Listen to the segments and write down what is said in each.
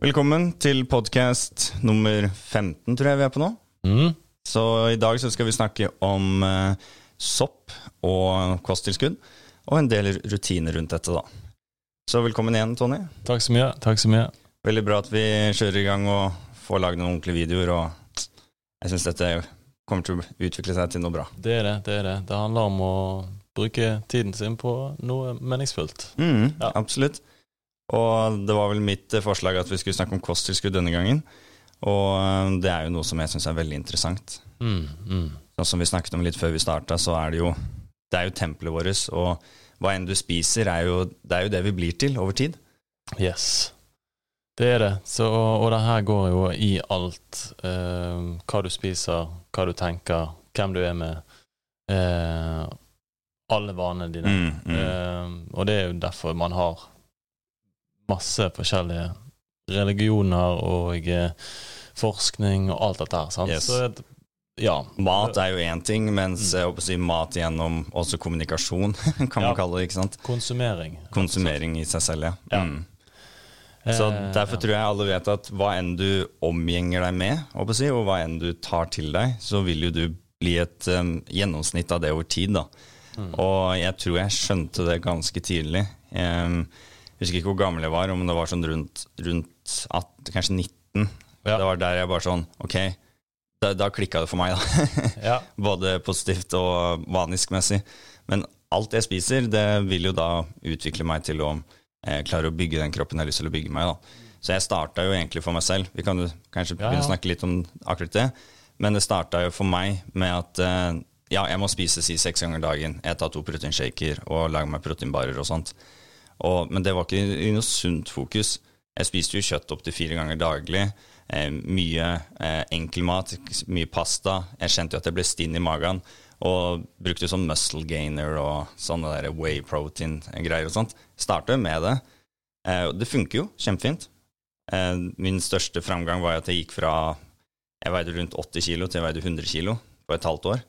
Velkommen til podkast nummer 15, tror jeg vi er på nå. Mm. Så i dag så skal vi snakke om eh, sopp og kosttilskudd, og en del rutiner rundt dette, da. Så velkommen igjen, Tony. Takk så mye. takk så mye. Veldig bra at vi kjører i gang og får lagd noen ordentlige videoer, og jeg syns dette kommer til å utvikle seg til noe bra. Det er det. Det er det. Det handler om å bruke tiden sin på noe meningsfullt. Mm, Ja. Absolutt. Og det var vel mitt eh, forslag at vi skulle snakke om kosttilskudd denne gangen. Og eh, det er jo noe som jeg syns er veldig interessant. Mm, mm. Sånn som vi snakket om litt før vi starta, så er det jo Det er jo tempelet vårt, og hva enn du spiser, er jo, det er jo det vi blir til over tid. Yes. Det er det. Så, og det her går jo i alt. eh, hva du spiser, hva du tenker, hvem du er med. eh, alle vanene dine. Mm, mm. Eh, og det er jo derfor man har masse forskjellige religioner og eh, forskning og alt dette her. Sant? Yes. Så ja. Mat er jo én ting, mens jeg håper å si mat gjennom også kommunikasjon, kan man Ja. kalle det. ikke sant? Konsumering. Konsumering i seg selv, ja. Ja. Mm. Så Eh, Derfor tror jeg alle vet at hva enn du omgjenger deg med, håper jeg og hva enn du tar til deg, så vil jo du bli et um, gjennomsnitt av det over tid. da. Mm. Og jeg tror jeg skjønte det ganske tidlig. Um, husker ikke hvor gammel jeg var, om det var sånn rundt, rundt 18, kanskje 19. Ja. Det var der jeg bare sånn Ok, da, da klikka det for meg, da. Ja. Både positivt og vaniskmessig. Men alt jeg spiser, det vil jo da utvikle meg til å eh, klare å bygge den kroppen jeg har lyst til å bygge meg. da. Så jeg starta jo egentlig for meg selv. Vi kan jo kanskje Ja, begynne å snakke litt om akkurat det. Men det starta jo for meg med at eh, ja, jeg må spise si seks ganger dagen. Jeg tar to proteinshaker og lager meg proteinbarer og sånt. Og, men det var ikke i noe sunt fokus. Jeg spiste jo kjøtt opptil fire ganger daglig. Eh, mye eh, enkel mat, mye pasta. Jeg kjente jo at jeg ble stinn i magen. Og brukte sånn muscle gainer og sånne der whey protein-greier og sånt. Starta jo med det. Eh, og det funker jo kjempefint. Eh, min største framgang var at jeg gikk fra jeg veide rundt 80 kilo til jeg veide 100 kilo på et halvt år.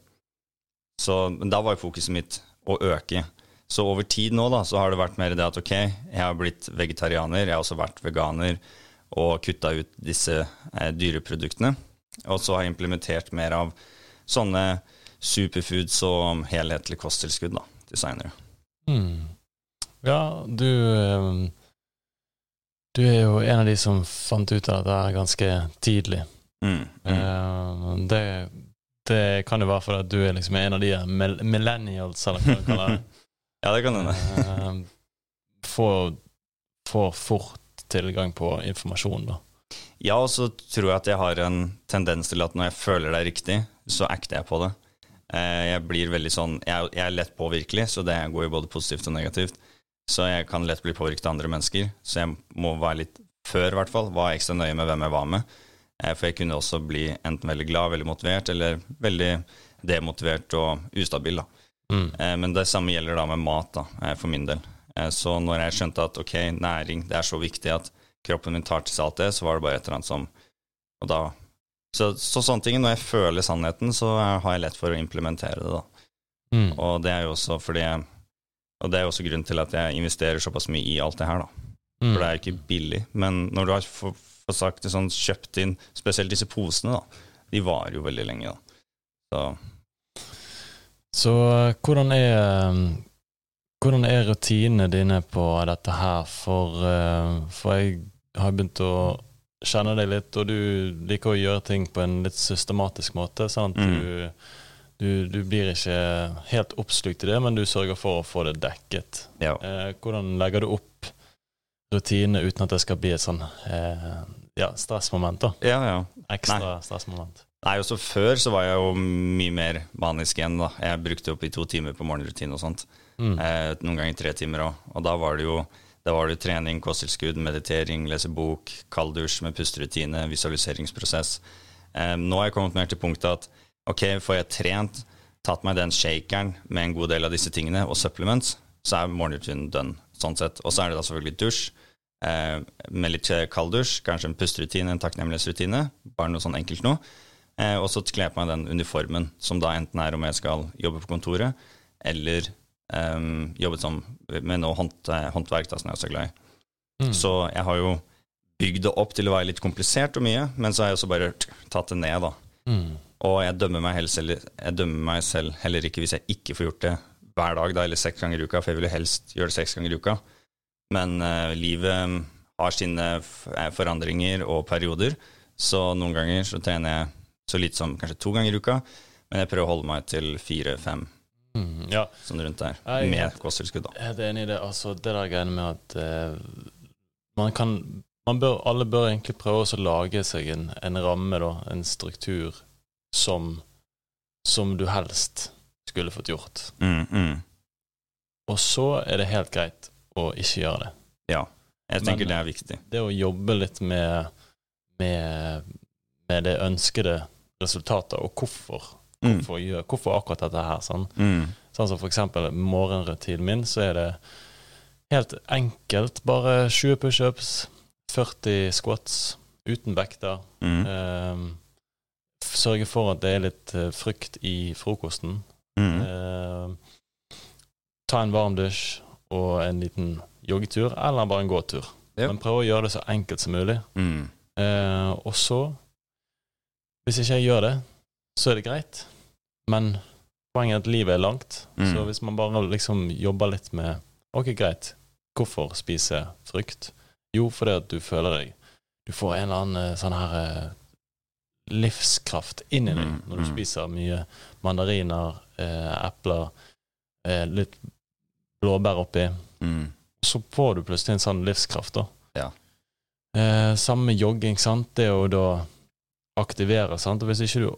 Så, da var jo fokuset mitt å øke. Så over tid nå da, så har det vært mer det at ok, jeg har blitt vegetarianer, jeg har også vært veganer og kutta ut disse eh, dyreproduktene. Og så har jeg implementert mer av sånne superfoods og helhetlig kosttilskudd da, til seinere. Mm. Ja, du eh, Du er jo en av de som fant ut av dette ganske tidlig. Mm, mm. Det, det kan jo være fordi at du er liksom en av de mil- millennials, eller hva du kaller det. Ja, det kan hende. Eh, Får får fort tilgang på informasjon, da. Ja, og så tror jeg at jeg har en tendens til at når jeg føler det er riktig, så acter jeg på det. Eh, Jeg blir veldig sånn Jeg, jeg er lett påvirkelig, så det går jo både positivt og negativt. Så jeg kan lett bli påvirket av andre mennesker. Så jeg må være litt før, i hvert fall, var ekstra nøye med hvem jeg var med. Eh, For jeg kunne også bli enten veldig glad, veldig motivert, eller veldig demotivert og ustabil. da. Mm. Men det samme gjelder da med mat, da, eh, for min del. Eh, Så når jeg skjønte at ok, næring det er så viktig at kroppen min tar til seg alt det, så var det bare et eller annet som Og da Så, så sånne ting, når jeg føler sannheten, så har jeg lett for å implementere det, da. Mm. Og det er jo også fordi jeg Og det er jo også grunnen til at jeg investerer såpass mye i alt det her, da. Mm. For det er ikke billig. Men når du har for, for sagt det sånn, kjøpt inn spesielt disse posene, da, de varer jo veldig lenge, da. Så Så eh, hvordan er eh, Hvordan er rutinene dine på dette her? For, eh, for jeg har begynt å kjenne deg litt, og du liker å gjøre ting på en litt systematisk måte. At Mm. du, du, du blir ikke helt oppslukt i det, men du sørger for å få det dekket. ja. Eh, hvordan legger du opp rutinene uten at det skal bli et sånn eh, ja, stressmoment? da? Ja, ja. Ekstra stressmoment. Nei, også Før så var jeg jo mye mer manisk igjen. da. Jeg brukte opp i to timer på morgenrutine og sånt. Mm. Eh, noen ganger tre timer òg. Og da var det jo da var det trening, kosttilskudd, meditering, lese bok, kalddusj med pusterutine, visualiseringsprosess. Eh, nå har jeg kommet mer til punktet at ok, får jeg trent, tatt meg den shakeren med en god del av disse tingene, og supplements, så er morgenrutinen done. sånn sett. Og så er det da selvfølgelig dusj. Eh, med litt kalddusj, kanskje en pusterutine, en takknemlighetsrutine. Bare noe sånn enkelt noe. Eh, og så kler jeg på meg den uniformen, som da enten er om jeg skal jobbe på kontoret, eller um, jobbet som, med noe hånd, håndverk, da, som jeg er så glad i. Mm. Så jeg har jo bygd det opp til å være litt komplisert og mye, men så har jeg også bare tatt det ned, da. Mm. Og jeg dømmer meg, selv, jeg dømmer meg selv heller ikke hvis jeg ikke får gjort det hver dag, da, eller seks ganger i uka, for jeg ville helst gjøre det seks ganger i uka. Men uh, livet har sine forandringer og perioder, så noen ganger så trener jeg så lite som kanskje to ganger i uka, men jeg prøver å holde meg til fire-fem. Mm, ja. Sånn rundt der. Jeg med kosttilskudd, da. Jeg er enig i det. Altså, det der greiene med at eh, man kan man bør, Alle bør egentlig prøve å lage seg en, en ramme, da, en struktur, som, som du helst skulle fått gjort. Mm, mm. Og så er det helt greit å ikke gjøre det. Ja. Jeg tenker Men, det er viktig. Det å jobbe litt med, med, med det ønskede resultatet, og hvorfor. Mm. Hvorfor, gjør, hvorfor akkurat dette her. Sånn, Mm. sånn som for eksempel morgenrutinen min, så er det helt enkelt. Bare 20 pushups, 40 squats uten vekter. Mm. Eh, sørge for at det er litt eh, frukt i frokosten. Mm. Eh, ta en varm dusj og en liten joggetur, eller bare en gåtur. Yep. Men prøve å gjøre det så enkelt som mulig. Mm. Eh, og så, hvis ikke jeg gjør det, så er det greit. Men poenget er at livet er langt. Mm. Så hvis man bare liksom jobber litt med Ok, greit. Hvorfor spise frukt? Jo, fordi at du føler deg Du får en eller annen eh, sånn her livskraft livskraft inni deg Mm, når du mm. spiser mye mandariner, eh, epler, eh, litt blåbær oppi. Mm. Så får du plutselig en sånn livskraft, da. Ja. Eh, samme med jogging, sant. Det er jo da aktivere, sant. Og hvis ikke du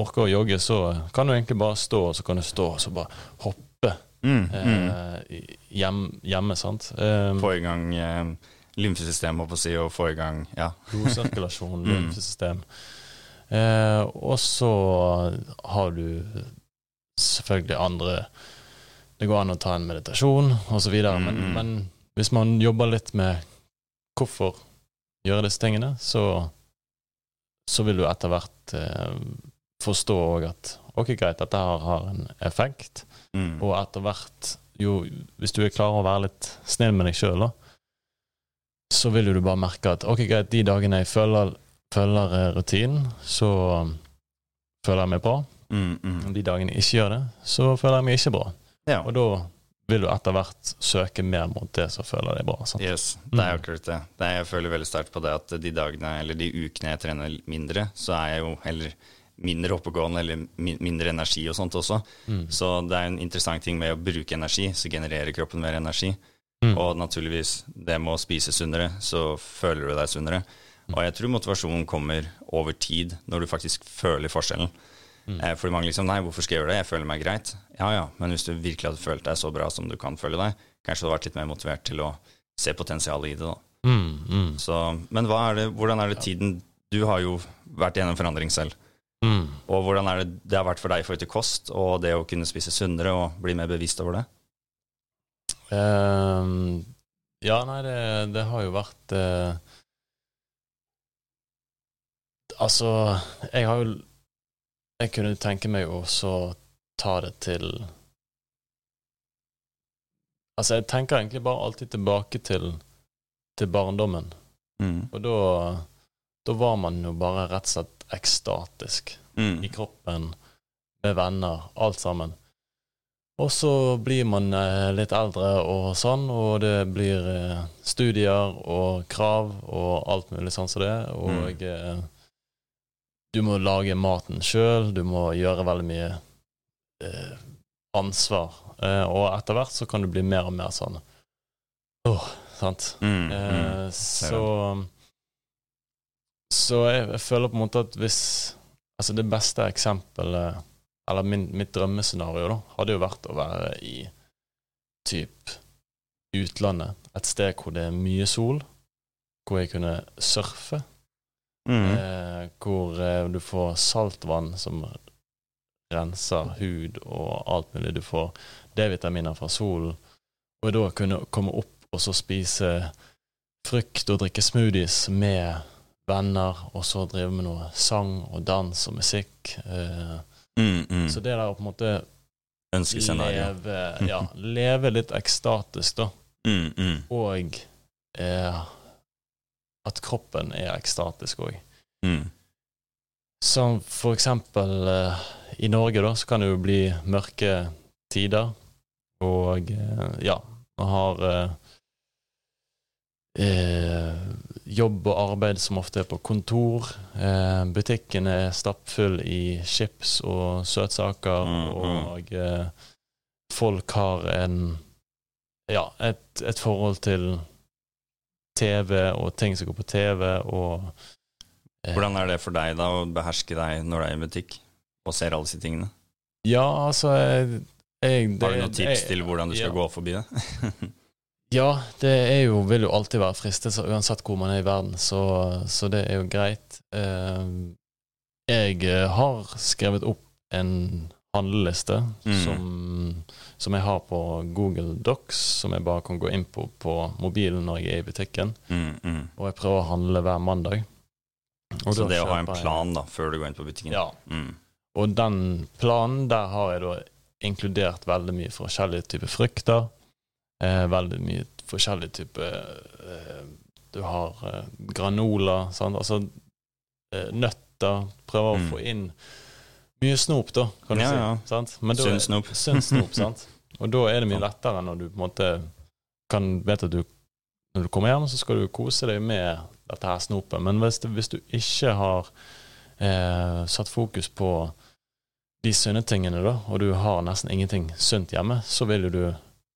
orker å jogge, så kan du egentlig bare stå, og så kan du stå og så bare hoppe Mm. Mm. eh, hjem, hjemme, sant. Eh, Få i gang eh, lymfesystemet, holdt på å si, og få i gang Ja. blodsirkulasjon, Mm. Eh, og så har du selvfølgelig andre Det går an å ta en meditasjon osv., men, Mm, mm. men hvis man jobber litt med hvorfor gjøre disse tingene, så, så vil du etter hvert eh, forstå òg at ok, greit, dette her har en effekt, Mm. og etter hvert jo, Hvis du er klar å være litt snill med deg sjøl, så vil du bare merke at ok, greit, de dagene jeg følger, følger eh, rutinen, så um, føler jeg meg bra. Mm. Mm. De dagene jeg ikke gjør det, så føler jeg meg ikke bra. Ja. Og da vil du etter hvert søke mer mot det som føler deg bra. Sant? Yes, det er akkurat det. det er, jeg føler veldig sterkt på det at de dagene, eller de ukene jeg trener mindre, så er jeg jo heller mindre oppegående eller min, mindre energi og sånt også. Mm. Så det er en interessant ting med å bruke energi, så genererer kroppen mer energi. Mm. Og naturligvis, det med å spise sunnere, så føler du deg sunnere. Og jeg tror motivasjonen kommer over tid, når du faktisk føler forskjellen. Mm. Eh, fordi mange liksom Nei, hvorfor skal jeg gjøre det? Jeg føler meg greit. Ja ja, men hvis du virkelig hadde følt deg så bra som du kan føle deg, kanskje du hadde vært litt mer motivert til å se potensialet i det, da. Mm, mm, Så, men er det, hvordan er det tiden Du har jo vært gjennom forandring selv. mm. Og hvordan er det det har vært for deg i forhold til kost, og det å kunne spise sunnere og bli mer bevisst over det? Um, ja, nei, det, det har jo vært uh, Altså, jeg har jo Jeg kunne tenke meg å så ta det til Altså, jeg tenker egentlig bare alltid tilbake til, til barndommen. Mm. Og da, da var man jo bare rett og slett ekstatisk Mm. i kroppen, med venner, alt sammen. Og så blir man eh, litt eldre og sånn, og det blir eh, studier og krav og alt mulig sånn som det. Og eh, du må lage maten sjøl, du må gjøre veldig mye eh, ansvar. Eh, og etter hvert så kan du bli mer og mer sånn Åh, sant. Mm. Mm. Eh, så Så jeg, jeg føler på en måte at hvis Altså, det beste eksempelet, eller min, mitt drømmescenario, da, hadde jo vært å være i typ utlandet. Et sted hvor det er mye sol, hvor jeg kunne surfe. Mm. Eh, hvor eh, du får saltvann som renser hud og alt mulig. Du får D-vitaminer fra solen. Og da kunne komme opp og så spise frukt og drikke smoothies med venner, og så drive med noe sang og dans og musikk. Eh, Mm. Mm. Så det der å på en måte leve, ja, leve litt ekstatisk, da, Mm. Mm. og eh, at kroppen er ekstatisk òg. Mm. Som for eksempel eh, i Norge, da, så kan det jo bli mørke tider. Og eh, ja, man har eh, eh, jobb og arbeid som ofte er på kontor. Eh, butikken er stappfull i chips og søtsaker, Mm, mm. og eh, folk har en ja, et, et forhold til TV og ting som går på TV, og eh, Hvordan er det for deg da å beherske deg når du er i butikk og ser alle disse tingene? Ja, altså jeg, jeg, Har du noen tips jeg- til hvordan du skal ja. gå forbi det? Ja, det jo, vil jo alltid være fristelser uansett hvor man er i verden, så, så det er jo greit. Eh, jeg eh, har skrevet opp en handleliste Mm. som, som jeg har på Google Docs, som jeg bare kan gå inn på på mobilen når jeg er i butikken. Mm, mm. Og jeg prøver å handle hver mandag. Og Så det å ha en jeg- plan da, før du går inn på butikken Ja. Mm. Og den planen, der har jeg da inkludert veldig mye forskjellige typer frukter. Eh, veldig mye forskjellige typer eh, Du har eh, granola, sant? altså eh, nøtter. Prøver Mm. å få inn mye snop, da, kan du Ja, si. ja. Sant? Men da- Sunn snop. Sunn snop, sant. Og da er det mye lettere når du på en måte kan vet at du når du kommer hjem, så skal du kose deg med dette her snopet. Men hvis du, hvis du ikke har eh, satt fokus på de sunne tingene, da, og du har nesten ingenting sunt hjemme, så vil du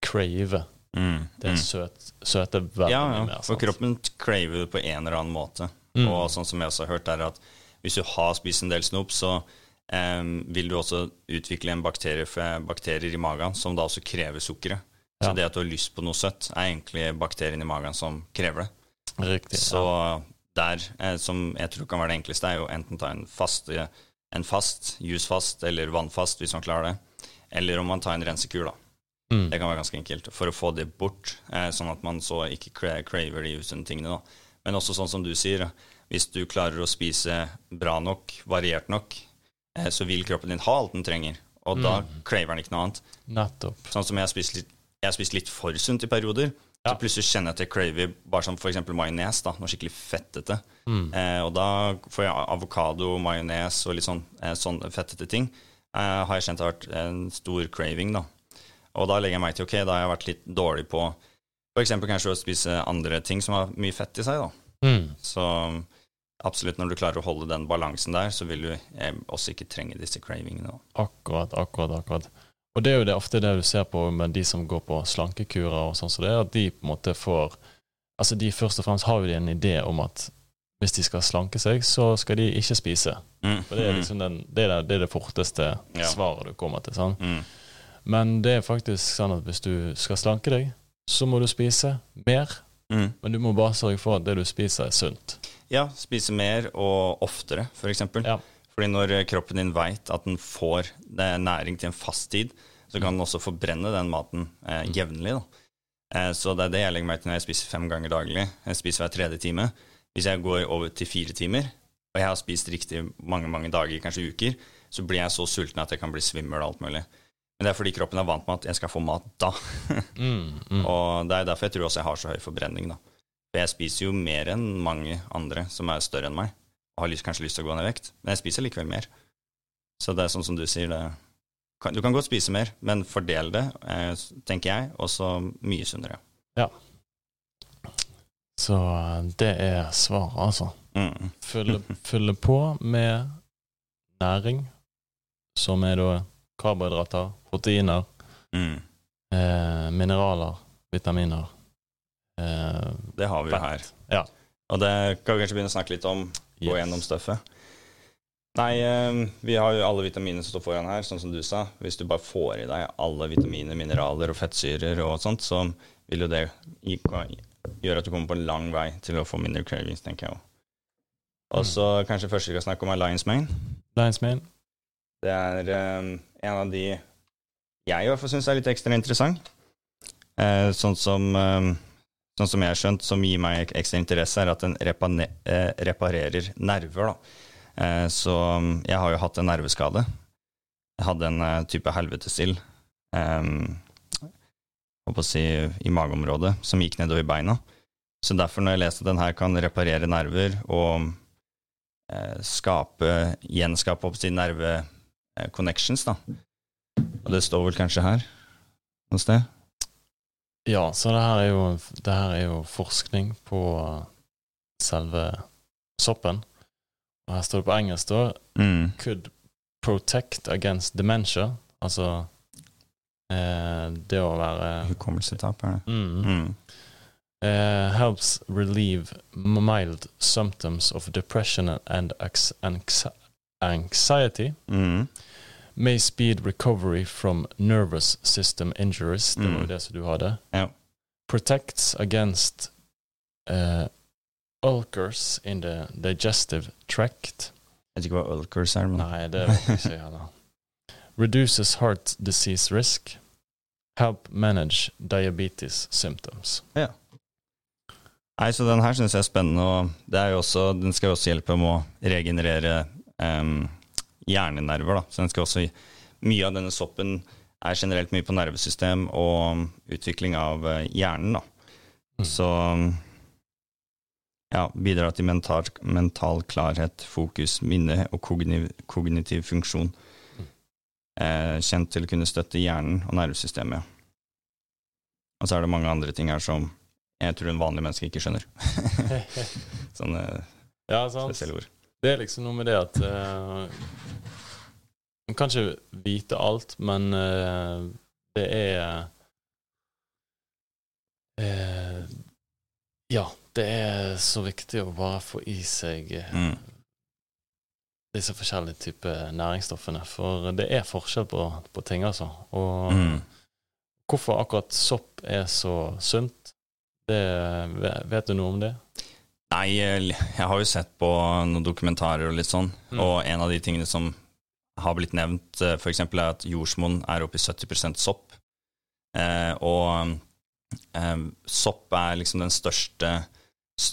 crave Mm, det mm. søt, søte veldig Ja, ja, mer. for kroppen craver det på en eller annen måte. Mm. Og sånn som jeg også har hørt, er at hvis du har spist en del snop, så vil du også utvikle en bakterie, bakterier i magen som da også krever sukkeret. Så Ja. det at du har lyst på noe søtt, er egentlig bakterien i magen som krever det. Riktig. Så der, eh, som jeg tror kan være det enkleste, er jo enten ta en fast, en fast jusfast eller vannfast, hvis man klarer det. Eller om man tar en rensekur, da. mm. Det kan være ganske enkelt for å få det bort, eh, sånn at man så ikke cra craver de usunne tingene. da. Men også sånn som du sier, hvis du klarer å spise bra nok, variert nok, så vil kroppen din ha alt den trenger. Og da Mm. craver den ikke noe annet. Nettopp. Sånn som jeg har spist litt, jeg har spist litt for sunt i perioder. Ja. Så plutselig kjenner jeg at jeg craver bare som f.eks. majones, da, noe skikkelig fettete. Mm. Eh, og da får jeg avokado, majones og litt sånn, eh, sånn fettete ting. Eh, har jeg kjent har vært en stor craving, da. Og da legger jeg meg til ok, da har jeg vært litt dårlig på f.eks. kanskje å spise andre ting som har mye fett i seg, da. Mm. Så absolutt, når du klarer å holde den balansen der, så vil du eh, også ikke trenge disse cravingene. Akkurat, akkurat, akkurat. Og det er jo det, ofte det du ser på med de som går på slankekurer og sånn som det, er at de på en måte får Altså de først og fremst har jo de en idé om at hvis de skal slanke seg, så skal de ikke spise. Mm. For det er liksom den, det, er det, det det forteste Ja. svaret du kommer til. Sånn. Mm. Men det er faktisk sånn at hvis du skal slanke deg, så må du spise mer. Mm. Men du må bare sørge for at det du spiser, er sunt. Ja, spise mer og oftere, f.eks. Ja. Fordi når kroppen din veit at den får næring til en fast tid, så kan den også forbrenne den maten eh, Mm. jevnlig. da. Eh, så det er det jeg legger meg til når jeg spiser fem ganger daglig. Jeg spiser hver tredje time. Hvis jeg går over til fire timer, og jeg har spist riktig mange mange dager, kanskje uker, så blir jeg så sulten at jeg kan bli svimmel og alt mulig. Men det er fordi kroppen er vant med at jeg skal få mat da. Mm, mm. Og det er derfor jeg tror også jeg har så høy forbrenning. da. For jeg spiser jo mer enn mange andre som er større enn meg, og har lyst, kanskje lyst til å gå ned i vekt, men jeg spiser likevel mer. Så det er sånn som du sier, det kan, Du kan godt spise mer, men fordel det, eh, tenker jeg, og så mye sunnere. Så eh, det er svaret, altså. Mm. Fylle, fylle på med næring, som er da karbohydrater, proteiner, Mm. eh, mineraler, vitaminer. Eh, Det har vi jo her. Ja. Og det kan vi kanskje begynne å snakke litt om, gå yes. gjennom støffet. Nei, eh, vi har jo alle vitaminene som står foran her, sånn som du sa. Hvis du bare får i deg alle vitaminer, mineraler og fettsyrer og sånt, så vil jo det gjøre at du kommer på en lang vei til å få mindre cravings, tenker jeg òg. Og så kanskje først vi skal snakke om Alliance Main. Lions Main. Det er eh, en av de jeg i hvert fall syns er litt ekstra interessant. Uh, sånn som eh, Sånn som jeg har skjønt, som gir meg ek- ekstra interesse, er at den eh, reparerer nerver. da. Eh, så mm, jeg har jo hatt en nerveskade. Jeg hadde en eh, type helvetesild eh, å si, i mageområdet som gikk nedover beina. Så derfor, når jeg leste at den her kan reparere nerver og skape, gjenskape opp til nerve-connections, da Og det står vel kanskje her noe sted? Ja, så det her er jo, det her er jo forskning på selve soppen. Og her står det på engelsk, da Mm. Could protect against dementia. Altså eh, det å være Hukommelsestap, er det. mm, Mm. Uh, Helps relieve mild symptoms of depression and anx anx anxiety. Mm. May speed recovery from nervous system injuries. Det var jo Mm. det som du hadde. Ja. Protects against uh, ulcers in the digestive tract. Jeg vet ikke hva ulcers er, men Nei, det vet jeg ikke heller. Reduces heart disease risk. Help manage diabetes symptoms. Ja. Nei, så den her syns jeg er spennende, og det er jo også, den skal jo også hjelpe med å regenerere em, hjernenerver, da. Så den skal også Mye av denne soppen er generelt mye på nervesystem og utvikling av eh, hjernen, da. Mm. Så ja, bidrar til mental, mental klarhet, fokus, minne og kognitiv, kognitiv funksjon. Mm. Eh, kjent til å kunne støtte hjernen og nervesystemet. Og så er det mange andre ting her som jeg tror en vanlig menneske ikke skjønner. Sånne ja, spesielle ord. Det er liksom noe med det at uh, Man kan ikke vite alt, men uh, det er uh, Ja, det er så viktig å bare få i seg eh, Mm. disse forskjellige typer næringsstoffene. For det er forskjell på, på ting, altså. Og Mm. hvorfor akkurat sopp er så sunt, det vet du noe om det? Nei, jeg jeg har jo sett på noen dokumentarer og litt sånn, Mm. og en av de tingene som har blitt nevnt, f.eks. for eksempel er at jordsmonn er oppe i 70% sopp. Eh, og eh, sopp er liksom den største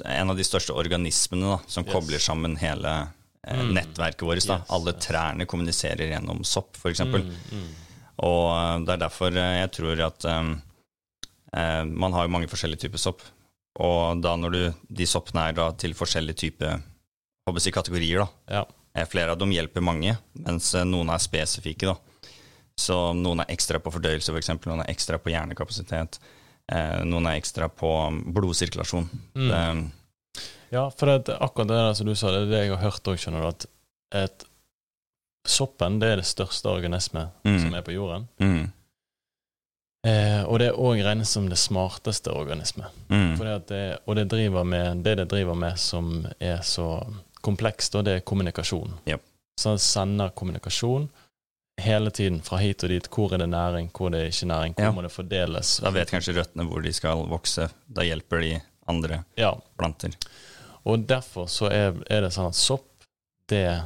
En av de største organismene da, som Yes. kobler sammen hele eh, Mm. nettverket vårt. Da. Yes, Alle trærne kommuniserer gjennom sopp, eksempel. Mm, mm. Og eh, det er derfor eh, jeg tror at eh, eh, man har mange forskjellige typer sopp. Og da når du, de soppene er da til forskjellige typer kategorier, da. Ja. Eh, Flere av dem hjelper mange, mens eh, noen er spesifikke. da. Så noen er ekstra på fordøyelse, f.eks. Noen er ekstra på hjernekapasitet. Eh, noen er ekstra på blodsirkulasjon. Mm. Det, Ja, for det, akkurat det der som du sa, det er det jeg har hørt òg, skjønner du. At et, soppen det er det største organisme Mm. som er på jorden. mm, Eh, og det er òg regnes som det smarteste organisme. mm, For det, og det, driver med, det det driver med som er så komplekst, og det er kommunikasjon. Ja. Så sender kommunikasjon hele tiden fra hit og dit. Hvor er det næring, hvor er det ikke næring, hvor Ja. må det fordeles? da vet kanskje røttene hvor de skal vokse. Da hjelper de andre Ja, planter. Og derfor så er, er det sånn at sopp, det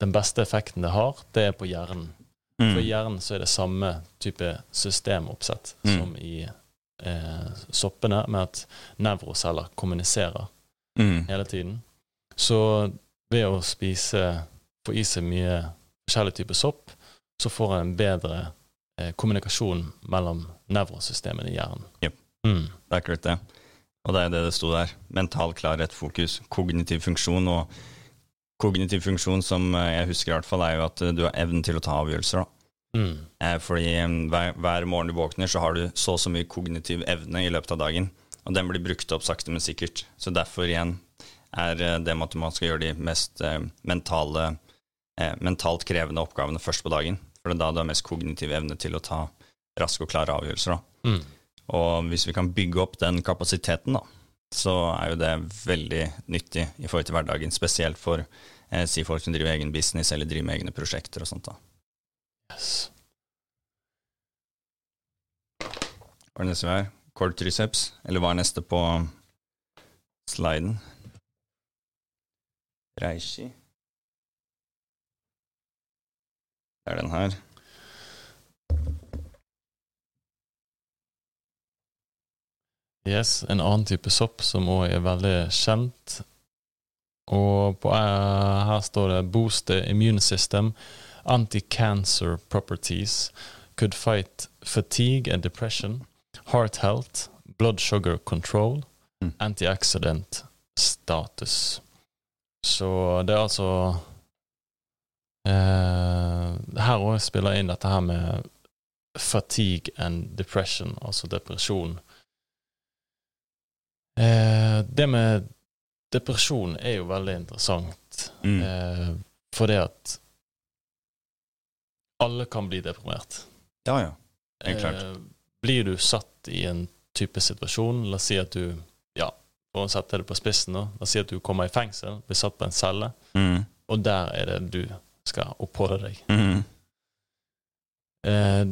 Den beste effekten det har, det er på hjernen. Mm, For hjernen så er det samme type systemoppsett Mm. som i eh, soppene, med at nevroceller kommuniserer mm, hele tiden. Så ved å spise, få i seg mye forskjellig type sopp, så får en bedre eh, kommunikasjon mellom nevrosystemene i hjernen. Yep. Mm. Det er akkurat det. Og det er det det sto der. Mental klarhet, fokus, kognitiv funksjon. Og kognitiv funksjon, som eh, jeg husker i hvert fall, er jo at eh, du har evnen til å ta avgjørelser. da. Mm. Eh, Fordi hver, hver morgen du våkner, så har du så og så mye kognitiv evne i løpet av dagen. Og den blir brukt opp sakte, men sikkert. Så derfor igjen er eh, det med at man skal gjøre de mest eh, mentale, eh, mentalt krevende oppgavene først på dagen. For det er da du har mest kognitiv evne til å ta raske og klare avgjørelser. Mm. Og hvis vi kan bygge opp den kapasiteten, da, så er jo det veldig nyttig i forhold til hverdagen. Spesielt for eh, si folk som driver egen business eller driver med egne prosjekter og sånt. da. Yes. Hva er det neste vi har? Cord triceps? Eller hva er neste på sliden? Reishi. Det er den her. Yes, en annen type sopp som òg er veldig kjent. Og på, eh, her står det 'boost the immune system', 'anti-cancer properties', 'could fight fatigue and depression', 'heart health', 'blood sugar control', Mm. anti-accident status. Så det er altså eh, Her òg spiller inn dette her med fatigue and depression, altså depresjon. Eh, det med depresjon er jo veldig interessant, Mm. eh, fordi at alle kan bli deprimert. Ja, ja. Helt klart. Eh, blir du satt i en type situasjon, la oss si at du ja, for å sette det på spissen, da, la oss si at du kommer i fengsel, blir satt på en celle, Mm. og der er det du skal oppholde deg. Mm. Eh,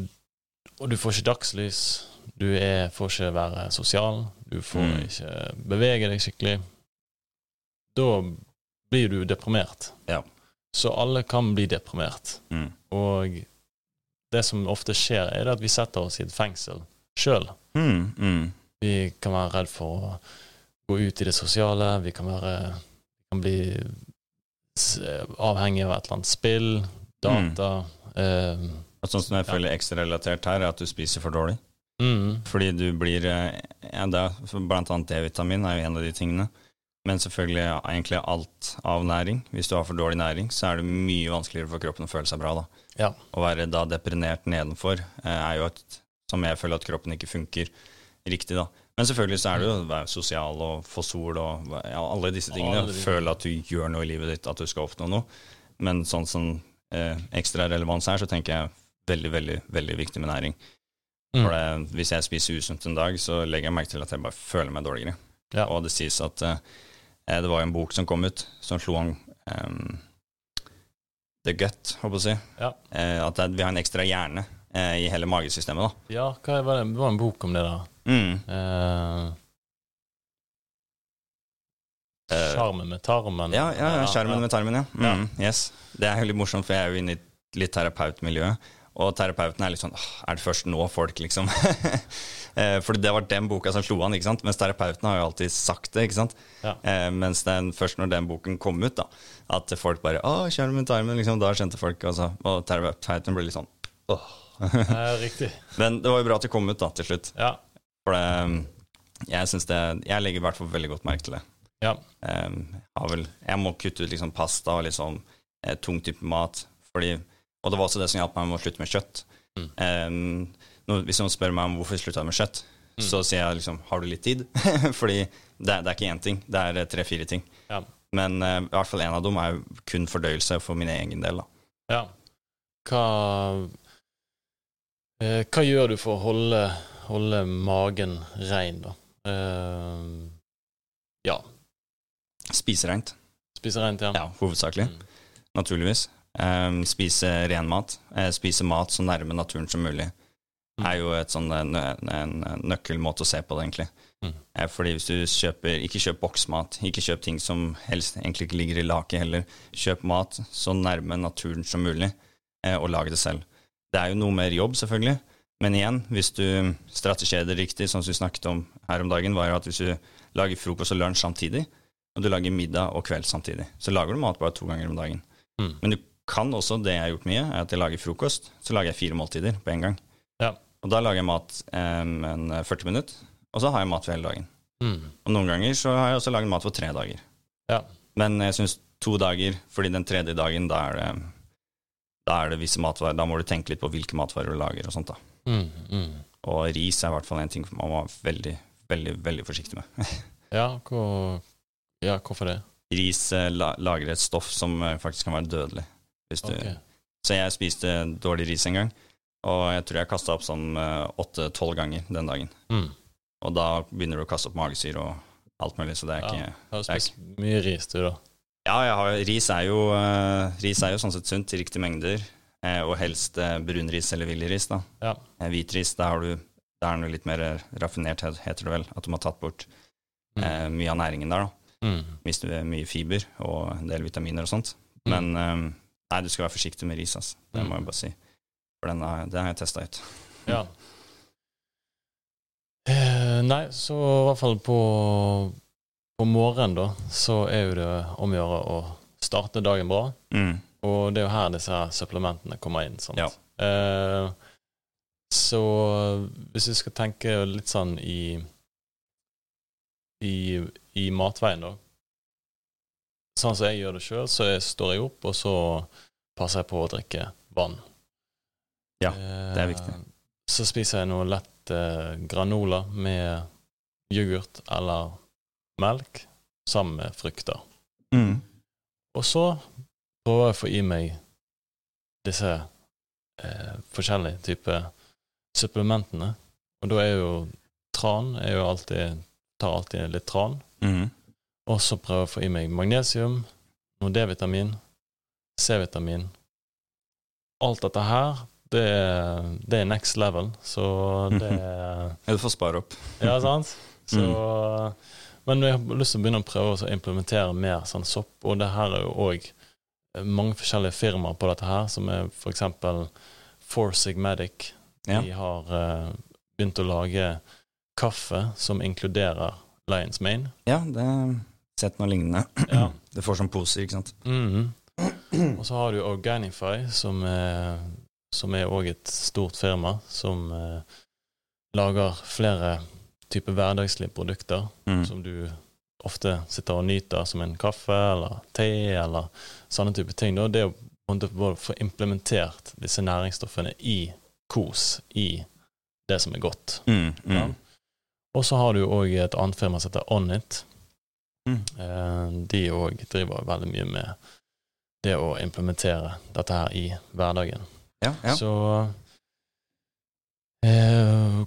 og du får ikke dagslys, du er, får ikke være sosial, du får Mm. ikke bevege deg skikkelig. Da blir du deprimert. Ja. Så alle kan bli deprimert. Mm. Og det som ofte skjer, er at vi setter oss i et fengsel sjøl. Mm. Mm. Vi kan være redd for å gå ut i det sosiale. Vi kan, være, vi kan bli avhengig av et eller annet spill, data eh, sånn som jeg Ja. føler ekstra relatert her, er at du spiser for dårlig. mm, Fordi du blir eh, ja, det er, Blant annet D-vitamin er jo en av de tingene. Men selvfølgelig ja, egentlig alt av næring. Hvis du har for dårlig næring, så er det mye vanskeligere for kroppen å føle seg bra. da. Ja. Å være da deprimert nedenfor eh, er jo et som jeg føler at kroppen ikke funker riktig. da. Men selvfølgelig så er det jo å være sosial og få sol og ja, alle disse tingene. Ja, Føle at du gjør noe i livet ditt, at du skal oppnå noe. Men sånn som eh, ekstra relevans her, så tenker jeg veldig, veldig, veldig viktig med næring. Mm. For det, Hvis jeg spiser usunt en dag, så legger jeg merke til at jeg bare føler meg dårligere. Ja. Og det sies at eh, det var en bok som kom ut, som slo an eh, The Gut, håper jeg å si. Ja. Eh, at vi har en ekstra hjerne eh, i hele magesystemet. da. ja, hva var det? det var en bok om det, da. Mm. Eh, Eh, med tarmen. Ja, ja, ja, skjermen med tarmen, ja. Ja. Mm, yes. Det er jo litt morsomt, for jeg er jo inne i litt terapeutmiljø. Og terapeuten er litt sånn Er det først nå folk, liksom? for Fordi det var den boka som slo an, ikke sant? mens terapeuten har jo alltid sagt det. ikke sant? Ja. Eh, mens den, først når den boken kom ut, da, at folk bare Å, sjarmen, med tarmen, liksom. Da skjønte folk, altså. Og terapeuten ble litt sånn åh. Eh, riktig. Men det var jo bra at det kom ut, da, til slutt. Ja. For det, jeg syns det Jeg legger i hvert fall veldig godt merke til det. Ja. Um, har vel, jeg må kutte ut liksom pasta og liksom eh, tung type mat. Fordi, og det var også det som hjalp meg med å slutte med kjøtt. Mm. Um, nå, hvis noen spør meg om hvorfor jeg slutta med kjøtt, Mm. så sier jeg liksom har du litt tid? Fordi det, det er ikke én ting, det er tre-fire ting. Ja. Men uh, i hvert fall en av dem er jo kun fordøyelse for min egen del. da. ja. Hva eh, Hva gjør du for å holde, holde magen rein, da? Uh, ja. Spise rent, Spise rent, ja. ja, hovedsakelig. Mm. naturligvis. Um, spise ren mat. Uh, spise mat så nærme naturen som mulig. Mm. er jo et sånn, en, en, nøkkelmåte å se på det, egentlig. Mm. Fordi hvis du kjøper Ikke kjøp boksmat, ikke kjøp ting som helst egentlig ikke ligger i laket heller. Kjøp mat så nærme naturen som mulig, uh, og lag det selv. Det er jo noe mer jobb, selvfølgelig, men igjen, hvis du strategierer riktig, sånn som vi snakket om her om dagen, var jo at hvis du lager frokost og lunsj samtidig, og du lager middag og kveld samtidig, så lager du mat bare to ganger om dagen. Mm. Men du kan også, det jeg har gjort mye, er at jeg lager frokost, så lager jeg fire måltider på en gang. Ja. Og da lager jeg mat um, en 40 minutter, og så har jeg mat for hele dagen. Mm. Og noen ganger så har jeg også lagd mat for tre dager. Ja. Men jeg syns to dager, fordi den tredje dagen, da er det da er det visse matvarer. Da må du tenke litt på hvilke matvarer du lager og sånt, da. Mm. Mm. Og ris er i hvert fall en ting man må være veldig, veldig, veldig forsiktig med. Ja, hvor, ja, hvorfor det? Ris eh, la, lager et stoff som eh, faktisk kan være dødelig. Hvis du, Ok. Så jeg spiste dårlig ris en gang, og jeg tror jeg kasta opp sånn åtte-tolv ganger den dagen. Mm. Og da begynner du å kaste opp magesyre og alt mulig, så det er Ja. ikke ja, har er spist mye ris, du, da. Ja, jeg har, ris, er jo, uh, ris er jo sånn sett sunt i riktige mengder, eh, og helst eh, brunris eller villris. da. Ja. Eh, hvitris, da har du da er den litt mer raffinert, heter det vel, at de har tatt bort Mm. eh, mye av næringen der, da. Mm. er mye fiber og en del vitaminer og sånt. Mm. Men eh, nei, du skal være forsiktig med ris, altså. Det Mm. må jeg bare si. For den har, den har jeg testa ut. Ja. Eh, nei, så i hvert fall på, på morgenen, da, så er jo det om å gjøre å starte dagen bra. Mm. Og det er jo her disse her supplementene kommer inn. Sant? Ja. Eh, så hvis vi skal tenke litt sånn i i, i matveien, da. Sånn som jeg gjør det sjøl, så jeg står jeg opp, og så passer jeg på å drikke vann. Ja, det er viktig. Eh, Så spiser jeg noe lett eh, granola med yoghurt eller melk sammen med frukter. Mm. Og så prøver jeg å få i meg disse eh, forskjellige typer supplementene. Og da er jo tran er jo alltid, tar alltid litt tran. Mm. Og så prøver jeg å få i meg magnesium, noe D-vitamin, C-vitamin. Alt dette her, det er, det er next level, så det er du får spare opp. Ja, sant? Så, Men jeg har lyst til å begynne å prøve å implementere mer sånn sopp, og det her er jo òg mange forskjellige firmaer på dette her, som er for eksempel Four Sigmatic. Ja. De har uh, begynt å lage kaffe som inkluderer Lions Mane. Ja, det har sett noe lignende. Ja. Det får sånn poser, ikke sant. Mhm. Og så har du Organify, som er, som er også et stort firma, som eh, lager flere typer hverdagslige produkter Mm. som du ofte sitter og nyter som en kaffe eller te eller sånne type ting. Da. Det å få implementert disse næringsstoffene i kos, i det som er godt. Mm. Ja. Mm. Og så har du òg et annet firma som heter Onit. Mm. Eh, De òg driver veldig mye med det å implementere dette her i hverdagen. Ja, ja. Så eh,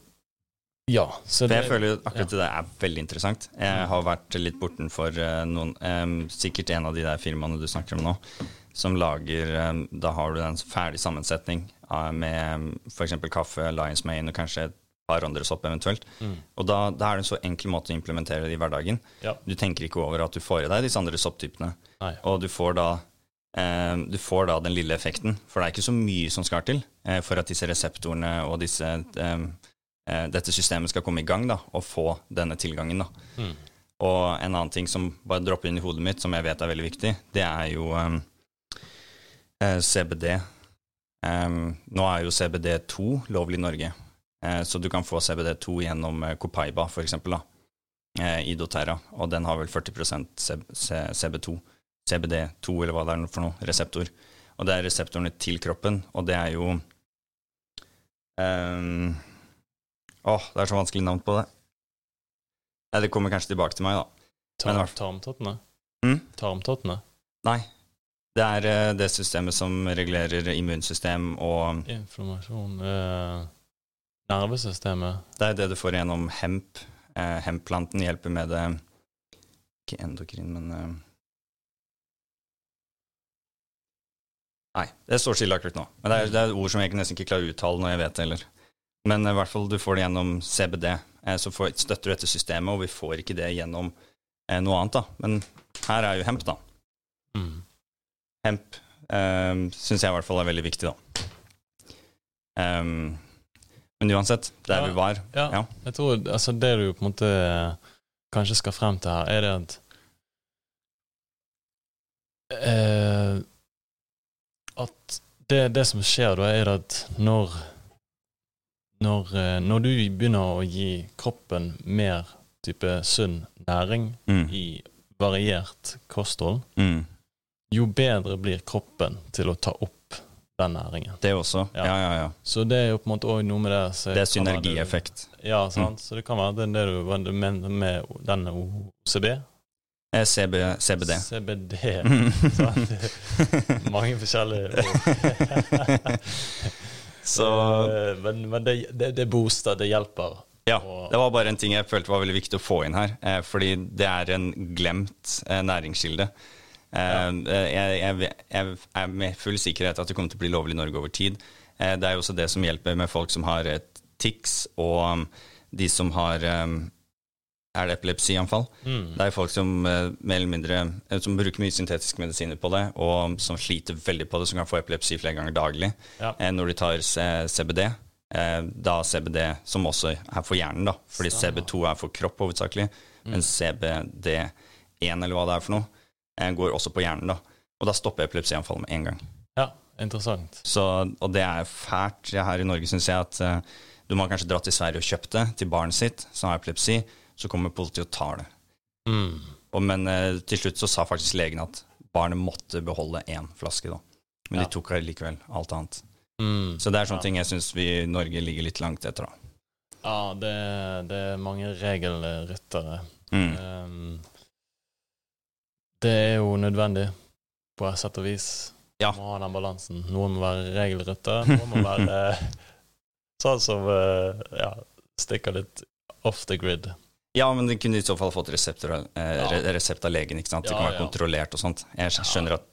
Ja. Så For jeg føler akkurat det der er veldig interessant. Jeg har vært litt bortenfor uh, noen Sikkert en av de der firmaene du snakker om nå, som lager Da har du en ferdig sammensetning uh, med f.eks. kaffe, Lions Mane og kanskje et par andre sopp eventuelt. mm, Og da, da er det en så enkel måte å implementere det i hverdagen. Ja. Du tenker ikke over at du får i deg disse andre sopptypene. Nei. Og du får da eh, du får da den lille effekten, for det er ikke så mye som skal til eh, for at disse reseptorene og disse, eh, dette systemet skal komme i gang da, og få denne tilgangen. da. Mm. Og en annen ting som bare dropper inn i hodet mitt, som jeg vet er veldig viktig, det er jo eh, eh, CBD. Um, nå er jo CBD2 lovlig i Norge, uh, så du kan få CBD2 gjennom uh, Copaiba, da, eh, i doTERRA, og den har vel 40 C- C- CB2. CBD2, eller hva det er for noe, reseptor. Og det er reseptorene til kroppen, og det er jo ehm, Åh, det er så vanskelig navn på det. Nei, det kommer kanskje tilbake til meg, da. Men Tar, tarmtottene? Mm? Tarmtottene? Nei. Det er eh, det systemet som regulerer immunsystem, og Informasjon eh, Nervesystemet? det er det du får gjennom hemp. Eh, Hempplanten hjelper med det Ikke endokrin, men eh, Nei, det står stille akkurat nå. Men det er, det er ord som jeg nesten ikke klarer å uttale når jeg vet det heller. Men eh, i hvert fall du får det gjennom CBD. Eh, så får, støtter du dette systemet, og vi får ikke det gjennom eh, noe annet, da. Men her er jo hemp, da. Mm. Hemp eh, syns jeg i hvert fall er veldig viktig, da. Um, men uansett, der Ja, vi var Ja, Ja. jeg tror altså det du på en måte kanskje skal frem til her, er det at eh, At det, det som skjer da, er at når når, eh, når du begynner å gi kroppen mer type sunn næring Mm. i variert kosthold, Mm. jo bedre blir kroppen til å ta opp den næringen. Det også. Ja. Ja, ja, ja. Så det er jo på en måte òg noe med det så Det er det- synergieffekt. Ja, sant. Så det kan være det, det du mener med, med denne OCB. CB, CBD. CBD. Mm. Mange forskjellige ord. Så Eh, Men, men det, det, det booster, det hjelper. ja, det var bare en ting jeg følte var veldig viktig å få inn her. Eh, fordi det er en glemt eh, næringskilde. Eh, jeg, jeg, jeg er med full sikkerhet at det kommer til å bli lovlig i Norge over tid. Eh, det er jo også det som hjelper med folk som har tics, og um, de som har um, Er det epilepsianfall? Mm. Det er folk som eh, mindre eh, Som bruker mye syntetiske medisiner på det, og som sliter veldig på det, som kan få epilepsi flere ganger daglig. Ja. Eh, når de tar CBD, da CBD som også er for hjernen, da. Fordi CB2 er for kropp hovedsakelig, men CBD1 eller hva det er for noe, går også på hjernen, da. Og da stopper epilepsianfallet med en gang. ja, interessant. Så, og det er fælt her i Norge, syns jeg, at du må kanskje dra til Sverige og kjøpt det til barnet sitt som har epilepsi, så kommer politiet og tar det. Mm. Og, men eh, til slutt så sa faktisk legen at barnet måtte beholde én flaske, da. Men Ja. de tok likevel alt annet. Mm. Så det er sånne Ja. ting jeg syns vi i Norge ligger litt langt etter, da. Ja, det, det er mange regelryttere. Mm. Um, det er jo nødvendig, på et sett og vis. Ja. Må ha den balansen. Noen må være regelrytter, noen må være sånn som eh, ja, stikker litt off the grid. Ja, men den kunne i så fall fått resepter, eh, re- resept av legen. ikke sant? Det kan være kontrollert og sånt. Jeg skj- skjønner at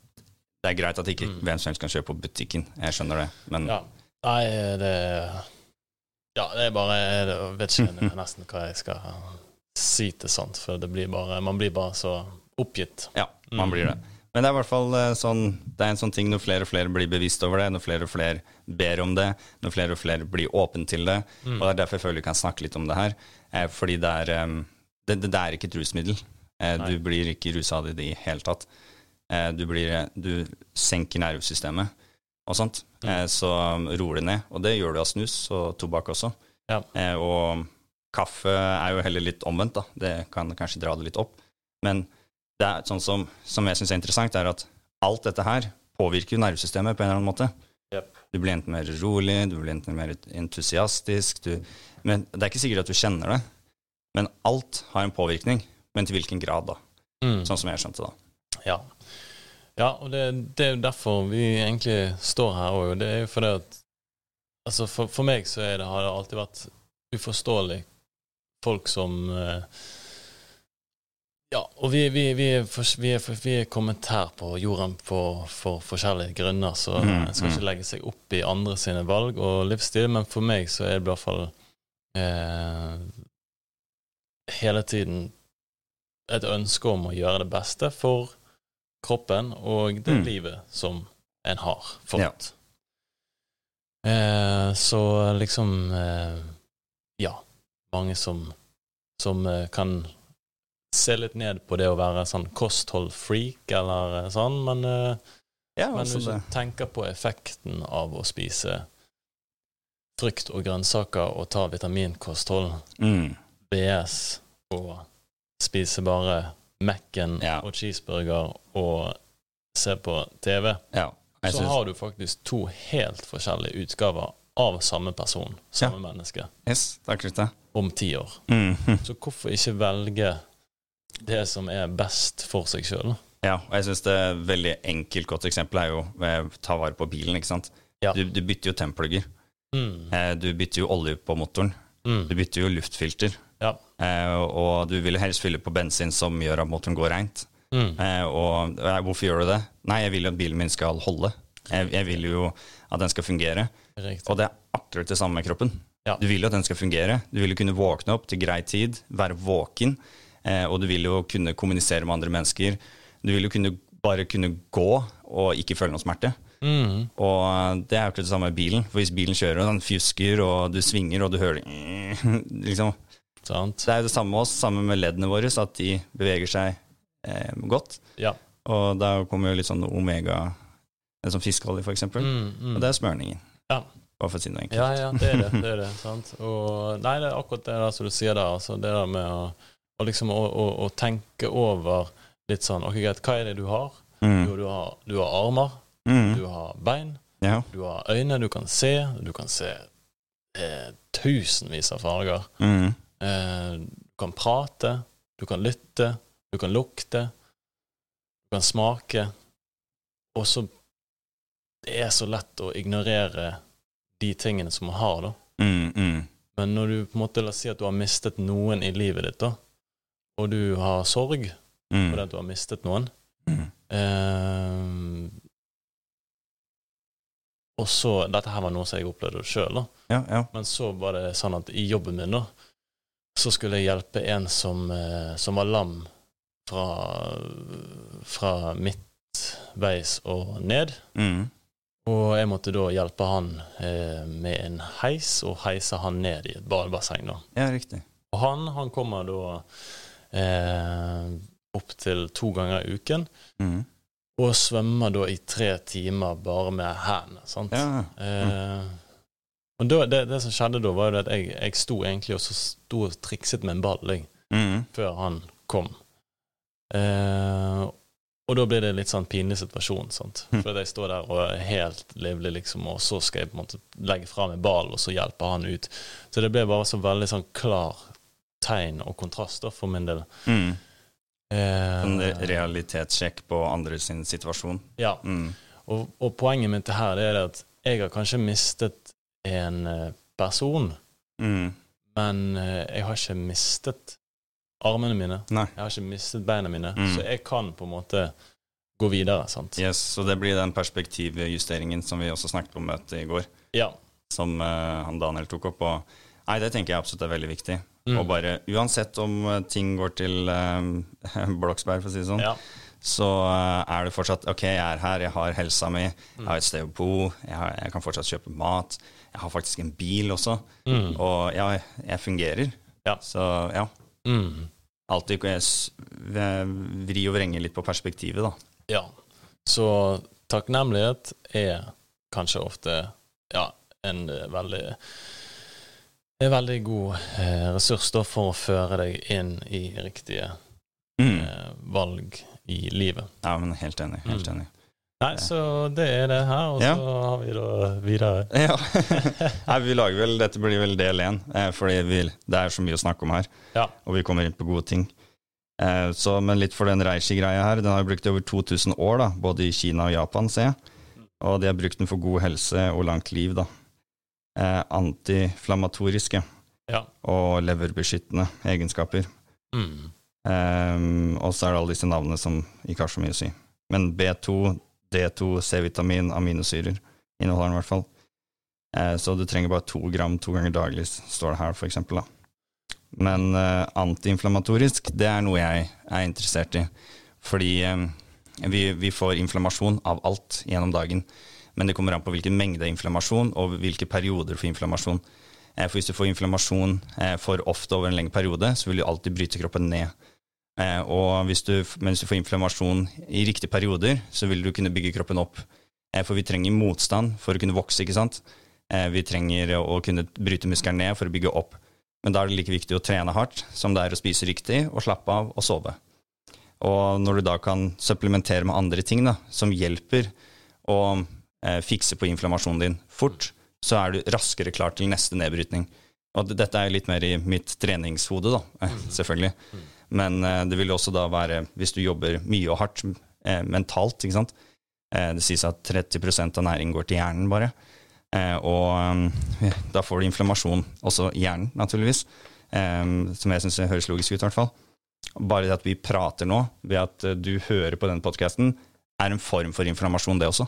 det er greit at ikke Mm. hvem som helst kan kjøpe på butikken. Jeg skjønner det, men Ja. Nei, det Ja, det er bare Jeg vet ikke nesten hva jeg skal si til sånt, for det blir bare Man blir bare så oppgitt. ja, man Mm. blir det. Men det er i hvert fall eh, sånn Det er en sånn ting når flere og flere blir bevisst over det, når flere og flere ber om det, når flere og flere blir åpne til det. Mm. Og det er derfor jeg føler vi kan snakke litt om det her. Eh, fordi det er eh, det, det, er ikke et rusmiddel. Eh, du blir ikke rusa av det i det hele tatt. Eh, du, blir, du senker nervesystemet og sånt. Mm. Eh, så roer det ned. Og det gjør du av snus og tobakk også. Ja. Eh, og kaffe er jo heller litt omvendt, da. Det kan kanskje dra det litt opp. Men det er sånn som, som jeg syns er interessant, er at alt dette her påvirker nervesystemet på en eller annen måte. Yep. Du blir enten mer rolig, du blir enten mer entusiastisk. Du, men det er ikke sikkert at du kjenner det. Men alt har en påvirkning. Men til hvilken grad, da? Mm. Sånn som jeg skjønte det. Ja. ja, og det, det er jo derfor vi egentlig står her òg. Det er jo fordi at Altså, for, for meg så det, har det alltid vært uforståelig folk som eh, Ja, og vi, vi, vi, er, for, vi, er, for, vi er kommet her på jorden for, for forskjellige grunner, så Mm, en skal mm. ikke legge seg opp i andre sine valg og livsstil, men for meg så er det i hvert fall eh, hele tiden et ønske om å gjøre det beste for kroppen og det Mm. livet som en har Ja. Eh, så liksom eh, Ja, mange som, som eh, kan se litt ned på det å være sånn kostholdfreak eller eh, sånn, men, eh, Ja, men altså hvis du tenker på effekten av å spise frukt og grønnsaker og ta vitaminkosthold, Mm. BS og spise bare Mac-en Ja. og cheeseburger og se på TV, Ja. Så synes, har du faktisk to helt forskjellige utgaver av samme person, samme menneske, yes, om ti år. Mm. Så hvorfor ikke velge det som er best for seg sjøl? Ja, og jeg syns det er veldig enkelt, godt eksempel er jo å ta vare på bilen, ikke sant. Ja. Du, du bytter jo tennplugger. Mm. Eh, du bytter jo olje på motoren. Mm. Du bytter jo luftfilter. Ja. Eh, og du vil jo helst fylle på bensin som gjør at motoren går reint. Mm. Eh, og eh, hvorfor gjør du det? Nei, jeg vil jo at bilen min skal holde. Jeg, jeg vil jo at den skal fungere. Riktig. Og det er akkurat det samme med kroppen. Ja. Du vil jo at den skal fungere. Du vil jo kunne våkne opp til grei tid, være våken. Eh, og du vil jo kunne kommunisere med andre mennesker. Du vil jo kunne, bare kunne gå og ikke føle noe smerte. Mm. Og eh, det er jo ikke det samme med bilen. For hvis bilen kjører, og den fjusker, og du svinger, og du hører liksom, Sant? Det er jo det samme med oss, sammen med leddene våre, så at de beveger seg eh, godt. Ja. Og da kommer jo litt sånn omega, en sånn fiskeolje eksempel. Mm, mm. Og det er smørningen. Ja. Bare si. Ja, ja, det er det. det, er det sant? Og, nei, det er akkurat det der som du sier der. Altså, det der med å, å liksom å, å, å tenke over litt sånn Ok, greit, hva er det du har? Mm. Jo, du har, du har armer, Mm. du har bein, Ja. du har øyne, du kan se. Du kan se eh, tusenvis av farger. Mm. Eh, du kan prate, du kan lytte, du kan lukte, du kan smake. Og så Det er så lett å ignorere de tingene som man har, da. Mm. Mm. Men når du på en måte La oss si at du har mistet noen i livet ditt, da, og du har sorg Mm. fordi at du har mistet noen Mm. eh, Og så Dette her var noe som jeg opplevde sjøl. Ja, ja. Men så var det sånn at i jobben min, da, så skulle jeg hjelpe en som, eh, som var lam fra, fra midtveis og ned. Mm. Og jeg måtte da hjelpe han eh, med en heis, og heise han ned i et badebasseng, da. ja, riktig. Og han, han kommer da eh, opptil to ganger i uken, Mm. og svømmer da i tre timer bare med hendene. sant? Ja. Eh, og da, det, det som skjedde da, var jo at jeg, jeg sto egentlig og så sto og trikset med en ball jeg, Mm. før han kom. Eh, og da blir det litt sånn pinlig situasjon, sant. Mm. For jeg står der og er helt livlig, liksom, og så skal jeg på en måte legge fra meg ballen, og så hjelper han ut. Så det ble bare så veldig sånn klar tegn og kontrast da, for min del. Mm. Eh, En realitetssjekk på andre sin situasjon. ja. Mm. Og, og poenget mitt her er at jeg har kanskje mistet en eh, person, Mm. men eh, jeg har ikke mistet armene mine. Nei. Jeg har ikke mistet beina mine, Mm. så jeg kan på en måte gå videre. sant? Yes, så det blir den perspektivjusteringen som vi også snakket på møtet i går, Ja. som uh, han Daniel tok opp. Og nei, det tenker jeg absolutt er veldig viktig. Mm. Og bare uansett om eh, ting går til eh, Bloksberg, for å si det sånn, ja. så eh, er det fortsatt OK, jeg er her, jeg har helsa mi, jeg har et sted å bo, jeg, har, jeg kan fortsatt kjøpe mat. Jeg har faktisk en bil også, Mm. og ja, jeg fungerer. Ja. Så ja. Mm. Alltid vri og vrenge litt på perspektivet, da. ja. Så takknemlighet er kanskje ofte ja, en eh, veldig er veldig god eh, ressurs da, for å føre deg inn i riktige Mm. eh, valg i livet. Ja, men helt enig. Helt Mm. enig. Nei, så det er det her, og Ja. så har vi da videre. Ja. Nei, vi lager vel, Dette blir vel del én, eh, fordi det er så mye å snakke om her. Ja. Og vi kommer inn på gode ting. Eh, så, men litt for den Reishi-greia her, den har vi brukt over 2000 år, da, både i Kina og Japan, ser jeg. Og de har brukt den for god helse og langt liv. da. Eh, antiflammatoriske Ja. og leverbeskyttende egenskaper. Mm. Um, og så er det alle disse navnene som ikke har så mye å si. Men B2, D2, C-vitamin, aminosyrer inneholder den i hvert fall. Eh, så du trenger bare to gram to ganger daglig, står det her, for eksempel. Da. Men eh, antiinflammatorisk, det er noe jeg er interessert i. Fordi eh, vi, vi får inflammasjon av alt gjennom dagen. Men det kommer an på hvilken mengde inflammasjon og hvilke perioder for inflammasjon. Eh, For hvis du får inflammasjon eh, for ofte over en lengre periode, så vil du alltid bryte kroppen ned. Eh, Og hvis du, men du får inflammasjon i riktige perioder, så vil du kunne bygge kroppen opp. For vi trenger motstand for å kunne vokse, ikke sant? Vi trenger å kunne bryte muskelen ned for å bygge opp. Men da er det like viktig å trene hardt som det er å spise riktig og slappe av og sove. Og når du da kan supplementere med andre ting da, som hjelper å eh, fikse på inflammasjonen din fort, så er du raskere klar til neste nedbrytning. Og dette er litt mer i mitt treningshode, da, eh, selvfølgelig. Men eh, det vil også da være, hvis du jobber mye og hardt eh, mentalt, ikke sant. Eh, det sies at 30% av næringen går til hjernen, bare. Eh, og da får du inflammasjon også i hjernen, naturligvis. Som jeg syns høres logisk ut, i hvert fall. Bare det at vi prater nå, ved at du hører på den podkasten, er en form for inflammasjon, det også.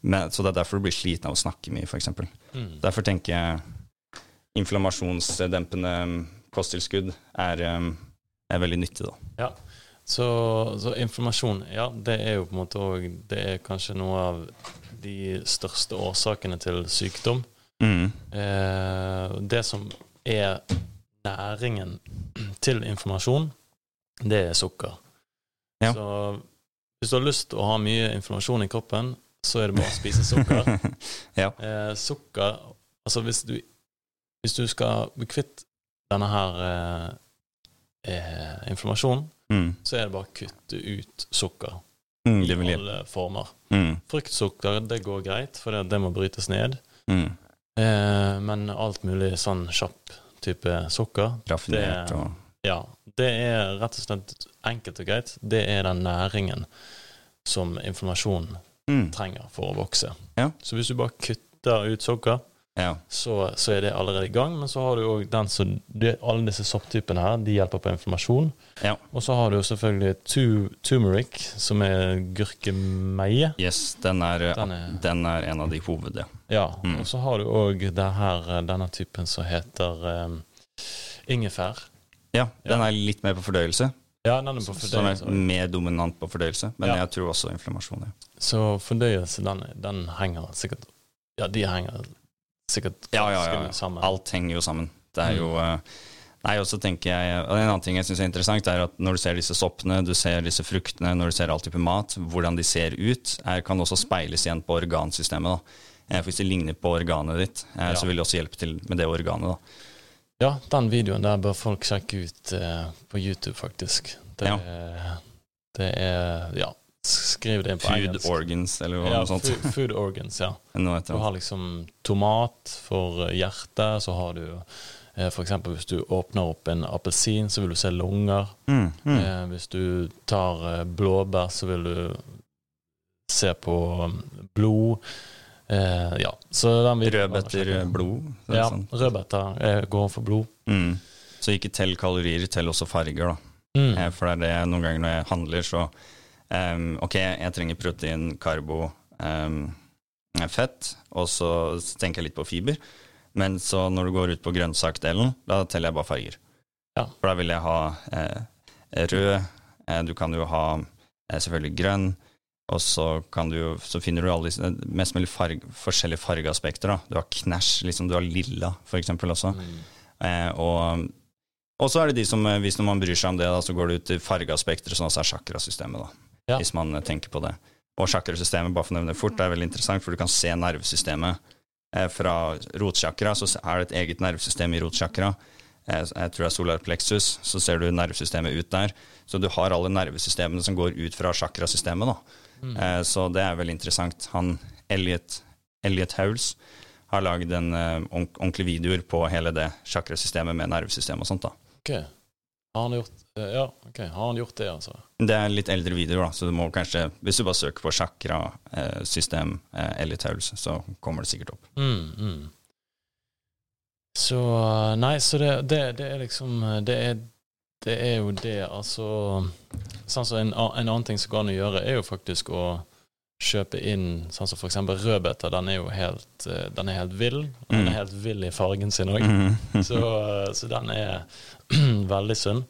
Men, så det er derfor du blir sliten av å snakke mye, f.eks. Mm. Derfor tenker jeg inflammasjonsdempende um, kosttilskudd er, um, er veldig nyttig, da. Ja. Så, så informasjon, ja, det er jo på en måte òg Det er kanskje noe av de største årsakene til sykdom. Mm. Eh, det som er næringen til informasjon, det er sukker. Ja. Så hvis du har lyst til å ha mye informasjon i kroppen, så er det bare å spise sukker. Ja. eh, sukker Altså hvis du, hvis du skal bli kvitt denne her eh, eh, informasjonen, Mm. så er det bare å kutte ut sukker Mm, i alle former. Mm. Fruktsukker, det går greit, for det, det må brytes ned. Mm. Eh, men alt mulig sånn kjapp type sukker, Raffinert og ja, det er rett og slett enkelt og greit. Det er den næringen som informasjon mm. trenger for å vokse. Ja. Så hvis du bare kutter ut sukker, Ja. så, så er det allerede i gang. Men så har du òg den som Alle disse sopptypene her, de hjelper på inflammasjon. Ja. Og så har du selvfølgelig tu, turmeric, som er gurkemeie. Yes, den er, Den er- den er en av de hovede. Ja. Mm. Og så har du òg denne typen som heter um, ingefær. Ja, den er litt mer på fordøyelse. Ja, den er på Som er mer dominant på fordøyelse. Men Ja. jeg tror også inflammasjon. Ja. Så fordøyelse, den, den henger sikkert Ja, de henger sikkert Ja, ja, ja, ja. sammen. Alt henger jo sammen. Det er Mm. jo eh, Nei, og så tenker jeg En annen ting jeg syns er interessant, er at når du ser disse soppene, du ser disse fruktene, når du ser all type mat, hvordan de ser ut, er, kan også speiles igjen på organsystemet. da. Eh, Hvis det ligner på organet ditt, eh, Ja. så vil det også hjelpe til med det organet. da. Ja, den videoen der bør folk sjekke ut eh, på YouTube, faktisk. Det, Det er Ja, skriv det på Food engelsk. organs, eller noe ja, sånt. food, food organs, ja. Du har liksom tomat for hjertet, så har du F.eks. for eksempel hvis du åpner opp en appelsin, så vil du se lunger. mm, mm. Eh, hvis du tar eh, blåbær, så vil du se på um, blod. Eh, ja, så den videoen Rødbeter, blod. Ja, sånn. rødbeter eh, går for blod. Mm. Så ikke tell kalorier, tell også farger, da. Mm. Eh, For det er det noen ganger når jeg handler, så em, Ok, jeg trenger protein, karbo, um, fett, og så tenker jeg litt på fiber. Men så når du går ut på grønnsakdelen, da teller jeg bare farger. Ja. For da vil jeg ha eh, rød, eh, du kan jo ha eh, selvfølgelig grønn, og så, kan du, så finner du alle disse mest mulig farg, forskjellige fargeaspekter. Da. Du har knæsj, liksom, du har lilla for eksempel også. Mm. Eh, og, og så er det de som, eh, hvis man bryr seg om det, da, så går du ut til fargeaspekter, som også er chakrasystemet, da, Ja. hvis man tenker på det. Og sjakrasystemet, bare for å nevne det fort, det er veldig interessant, for du kan se nervesystemet. Eh, fra rotsjakra. så er det et eget nervesystem i rotchakra. Eh, jeg tror det er solar plexus, så ser du nervesystemet ut der. Så du har alle nervesystemene som går ut fra sjakrasystemet, da. Mm. Eh, Så det er veldig interessant. Han Elliot, Elliot Howles har lagd en ordentlig ordentlige videoer på hele det sjakrasystemet med nervesystem og sånt. da. Ok. Har han gjort eh, Ja, ok. Har han gjort det, altså? Det er litt eldre videoer, da, så du må kanskje, hvis du bare søker på chakrasystem eh, Elliot Howells, så kommer det sikkert opp. Mm, mm. Så eh, Nei, så det, det, det er liksom eh, det er, det er jo det, altså Sånn som en, en annen ting som går an å gjøre, er jo faktisk å kjøpe inn sånn som for eksempel rødbeter. Den er jo helt, eh, den er helt vill. og Den Mm. er helt vill i fargen sin òg. Mhm. Så, eh, så den er veldig sunn.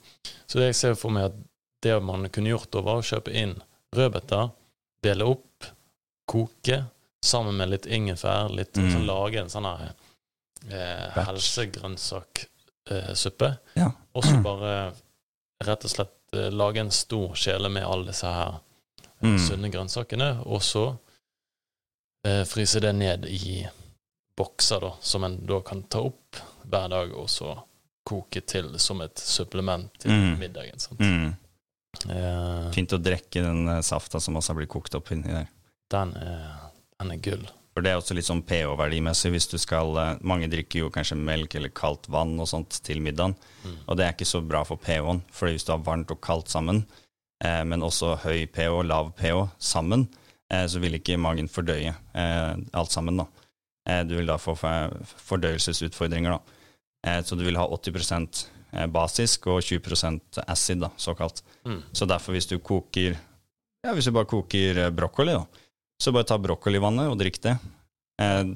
Så det jeg ser for meg at det man kunne gjort, da, var å kjøpe inn rødbeter, dele opp, koke, sammen med litt ingefær, litt Mm. sånn, lage en sånn her eh, helsegrønnsaksuppe, eh, Ja. Og så bare rett og slett eh, lage en stor kjele med alle disse her Mm. sunne grønnsakene, og så eh, fryse det ned i bokser, da, som en da kan ta opp hver dag, og så koke til som et supplement til Mm. middagen. Sant? Mm. Eh, Fint å drikke den eh, safta som også har blitt kokt opp inni der. den, er, den er gull. For det er også litt sånn pH-verdimessig. hvis du skal, eh, Mange drikker jo kanskje melk eller kaldt vann og sånt til middagen. Mm. Og det er ikke så bra for pH-en, for hvis du har varmt og kaldt sammen, men også høy pH og lav pH sammen, eh, så vil ikke magen fordøye eh, alt sammen. da. Eh, du vil da få fordøyelsesutfordringer. da. Eh, så du vil ha 80 eh, basisk og 20% acid, da, såkalt. Mm. Så derfor, hvis du koker Ja, hvis du bare koker eh, brokkoli, da, så bare ta brokkolivannet og drikk det. Eh,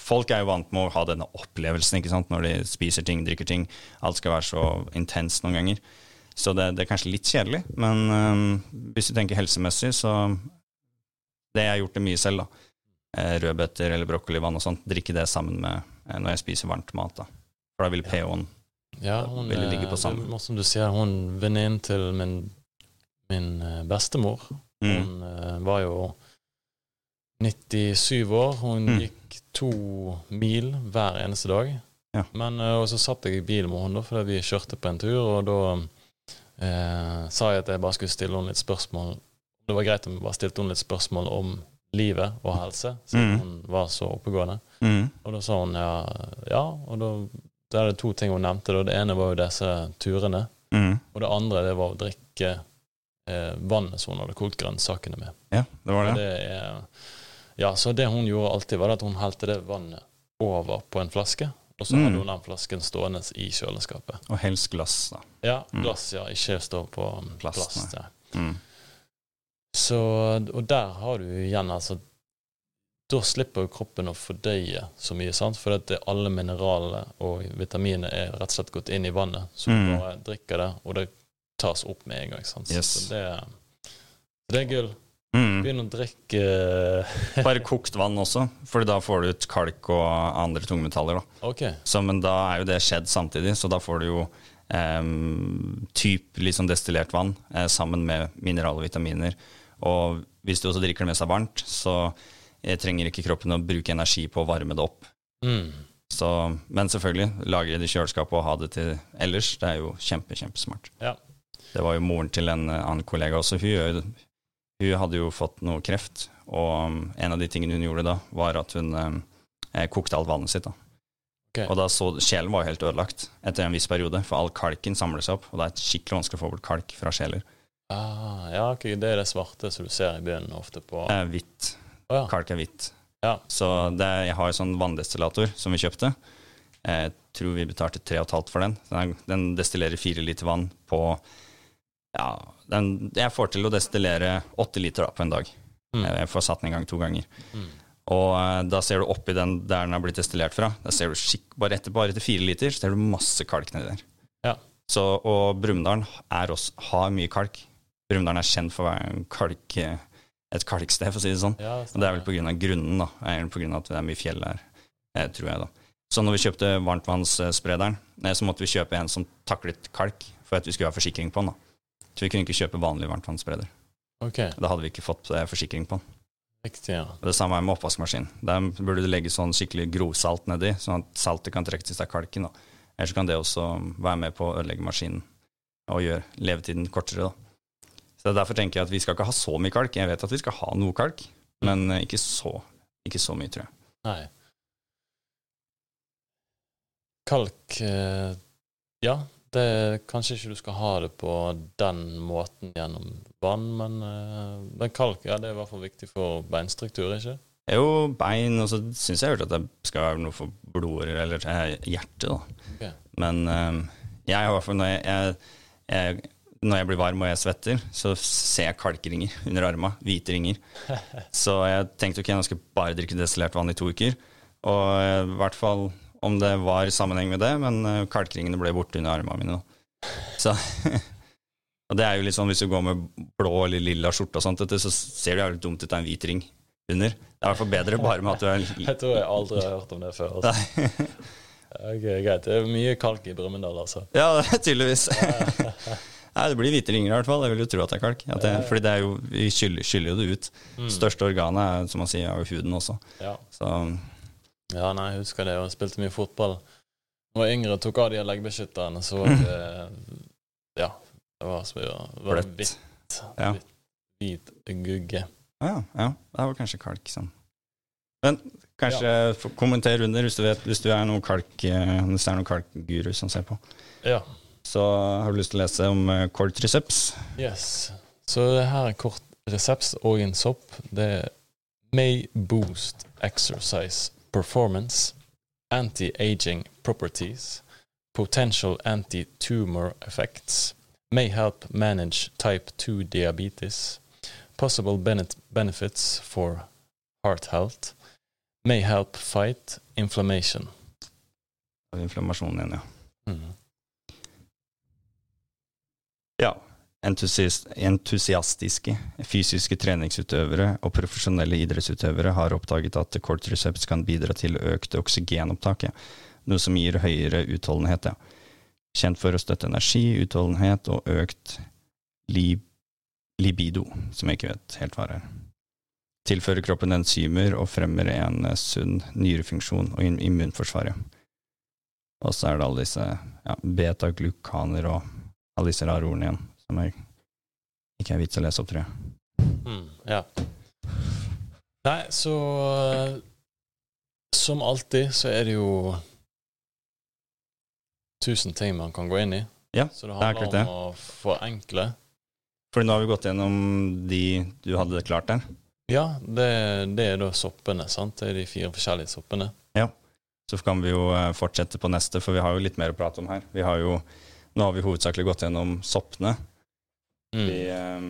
folk er jo vant med å ha denne opplevelsen ikke sant? når de spiser ting, drikker ting. Alt skal være så intenst noen ganger. Så det, det er kanskje litt kjedelig, men eh, hvis du tenker helsemessig, så Det jeg har gjort det mye selv, da. Eh, rødbeter eller brokkolivann og sånt. Drikke det sammen med eh, når jeg spiser varmt mat. da. For da vil pH-en Ja, hun, Vil ligge på sammen. samme? Som du sier, hun venninnen til min, min bestemor, mm. hun var jo 97 år. Hun Mm. gikk to mil hver eneste dag. Ja. Men og så satt jeg i bilen med henne fordi vi kjørte på en tur, og da eh, sa jeg at jeg bare skulle stille henne litt spørsmål. Det var greit om jeg bare stilte henne litt spørsmål om livet og helse, siden Mm. hun var så oppegående. Mm. Og da sa hun ja, ja og da, da er det to ting hun nevnte. Da. Det ene var jo disse turene, Mm. og det andre det var å drikke eh, vannet som hun hadde kokt grønnsakene med. Ja, det var det. det er, ja, så det hun gjorde alltid, var at hun helte det vannet over på en flaske, og så Mm. hadde hun den flasken stående i kjøleskapet. Og helst glass, da. Ja, Mm. glass, ja. Ikke stå på um, Plast, plast. ja. Mm. Så, og der har du igjen altså Da slipper jo kroppen å fordøye så mye, sant? for at det, alle mineralene og vitaminene er rett og slett gått inn i vannet. Så Mm. du bare drikker det, og det tas opp med en gang. Sant? Yes. Så det, det er gull. Mm. Begynn å drikke Bare kokt vann også, for da får du ut kalk og andre tungmetaller. da. OK. Så, men da er jo det skjedd samtidig, så da får du jo eh, typ liksom destillert vann eh, sammen med mineraler og vitaminer. Og hvis du også drikker det med seg varmt, så eh, trenger ikke kroppen å bruke energi på å varme det opp. Mm. Så, men selvfølgelig, lagre det i kjøleskapet og ha det til ellers, det er jo kjempe, kjempesmart. Ja. Det var jo moren til en eh, annen kollega også. Hun, hun hadde jo fått noe kreft, og um, en av de tingene hun gjorde da, var at hun eh, kokte alt vannet sitt. da. Okay. Og da så Sjelen var jo helt ødelagt etter en viss periode, for all kalken samler seg opp, og det er skikkelig vanskelig å få bort kalk fra sjeler. Ah, ja, okay, det er det svarte som du ser i byen ofte på Det er hvitt. Oh, ja. Kalk er hvitt. Ja. Så det, jeg har en sånn vanndestillator som vi kjøpte. Jeg tror vi betalte 3,5 for den. Den, den destillerer fire liter vann på Ja, den, jeg får til å destillere åtte liter da, på en dag. Mm. Jeg får satt den i gang to ganger. Mm. Og eh, da ser du oppi den der den har blitt destillert fra, da ser du skikk, bare, etter, bare etter fire liter så ser du masse kalk nedi der. Ja. Så, og Brumunddal har mye kalk. Brumunddal er kjent for å være kalk, eh, et kalksted, for å si det sånn. Ja, Og det er vel av grunnen, da. Er på grunn av at det er mye fjell der, eh, tror jeg, da. Så når vi kjøpte varmtvannssprederen, så måtte vi kjøpe en som taklet kalk, for at vi skulle ha forsikring på den, da. Så vi kunne ikke kjøpe vanlig varmtvannsspreder. Okay. Da hadde vi ikke fått eh, forsikring på den. riktig, ja. Og det samme er med oppvaskmaskin. Der burde du legge sånn skikkelig grovsalt nedi, sånn at saltet kan trekke til seg kalken. da. Ellers kan det også være med på å ødelegge maskinen og gjøre levetiden kortere. da. Så Derfor tenker jeg at vi skal ikke ha så mye kalk. Jeg vet at vi skal ha noe kalk, men eh, ikke så, ikke så mye, tror jeg. Nei. Kalk eh, Ja, det, kanskje ikke du skal ha det på den måten gjennom vann, men, eh, men kalk ja, det er i hvert fall viktig for beinstruktur, ikke? Jo, bein, og så syns jeg hørte at det skal være noe for blodårer eller eh, hjerte, da. Okay. Men eh, jeg har i hvert fall når jeg, jeg, når jeg blir varm og jeg svetter, så ser jeg kalkringer under arma. Hvite ringer. Så jeg tenkte ok, nå skal jeg bare drikke destillert vann i to uker. Og eh, i hvert fall om det var sammenheng med det, men eh, kalkringene ble borte under armene mine. Da. Så Og det er jo litt sånn hvis du går med blå eller lilla skjorte og sånt, så ser det jævlig dumt ut er en hvit ring under. Det er i hvert fall bedre bare med at du er Jeg tror jeg aldri har hørt om det før. Altså. Ok, Greit. Det er mye kalk i Brumunddal, altså. Ja, det er tydeligvis. Nei, det blir hvite ringer i hvert fall. Jeg vil jo tro at det er kalk. At det, fordi det er jo, vi skyller, skyller jo det ut. Mm. Største organet er, som man sier, er jo huden også. Ja. Så ja, nei, jeg husker det. Jeg spilte mye fotball. Var yngre, tok av de leggbeskytterne, så var det Ja. Det var så det var hvitt. Ja. Hvit gugge. ja, ja, det var kanskje kalk. Sånn. Men kanskje ja. kommenter under hvis du, vet, hvis du er noen kalk, eh, hvis det er noen kalkguru som ser på. Ja. Så har du lyst til å lese om kort reseps? Yes. Så det her er kort reseps og en sopp. Det er may boost exercise performance, anti-aging properties, potential anti-tumor effects, may help manage type 2 diabetes, possible benefit benefits for heart health, may help fight inflammation. Av inflammasjon igjen, ja. Mm. Entusiastiske fysiske treningsutøvere og profesjonelle idrettsutøvere har oppdaget at cordyceps kan bidra til økt oksygenopptak, noe som gir høyere utholdenhet. Ja. Kjent for å støtte energi, utholdenhet og økt lib libido, som jeg ikke vet helt hva er. Tilfører kroppen enzymer og fremmer en eh, sunn nyrefunksjon og immunforsvaret. Og så er det alle disse ja, beta-glukaner og alle disse rare ordene igjen, som jeg ikke er vits å lese opp, tror jeg. Mm, ja. Nei, så eh, Som alltid så er det jo tusen ting man kan gå inn i. Ja, så det er handler det. om å forenkle. For nå har vi gått gjennom de du hadde klart der. Ja, det, det er da soppene, sant? Det er de fire forskjellige soppene. Ja. Så kan vi jo eh, fortsette på neste, for vi har jo litt mer å prate om her. Vi har jo, nå har vi hovedsakelig gått gjennom soppene. Mm. Vi eh,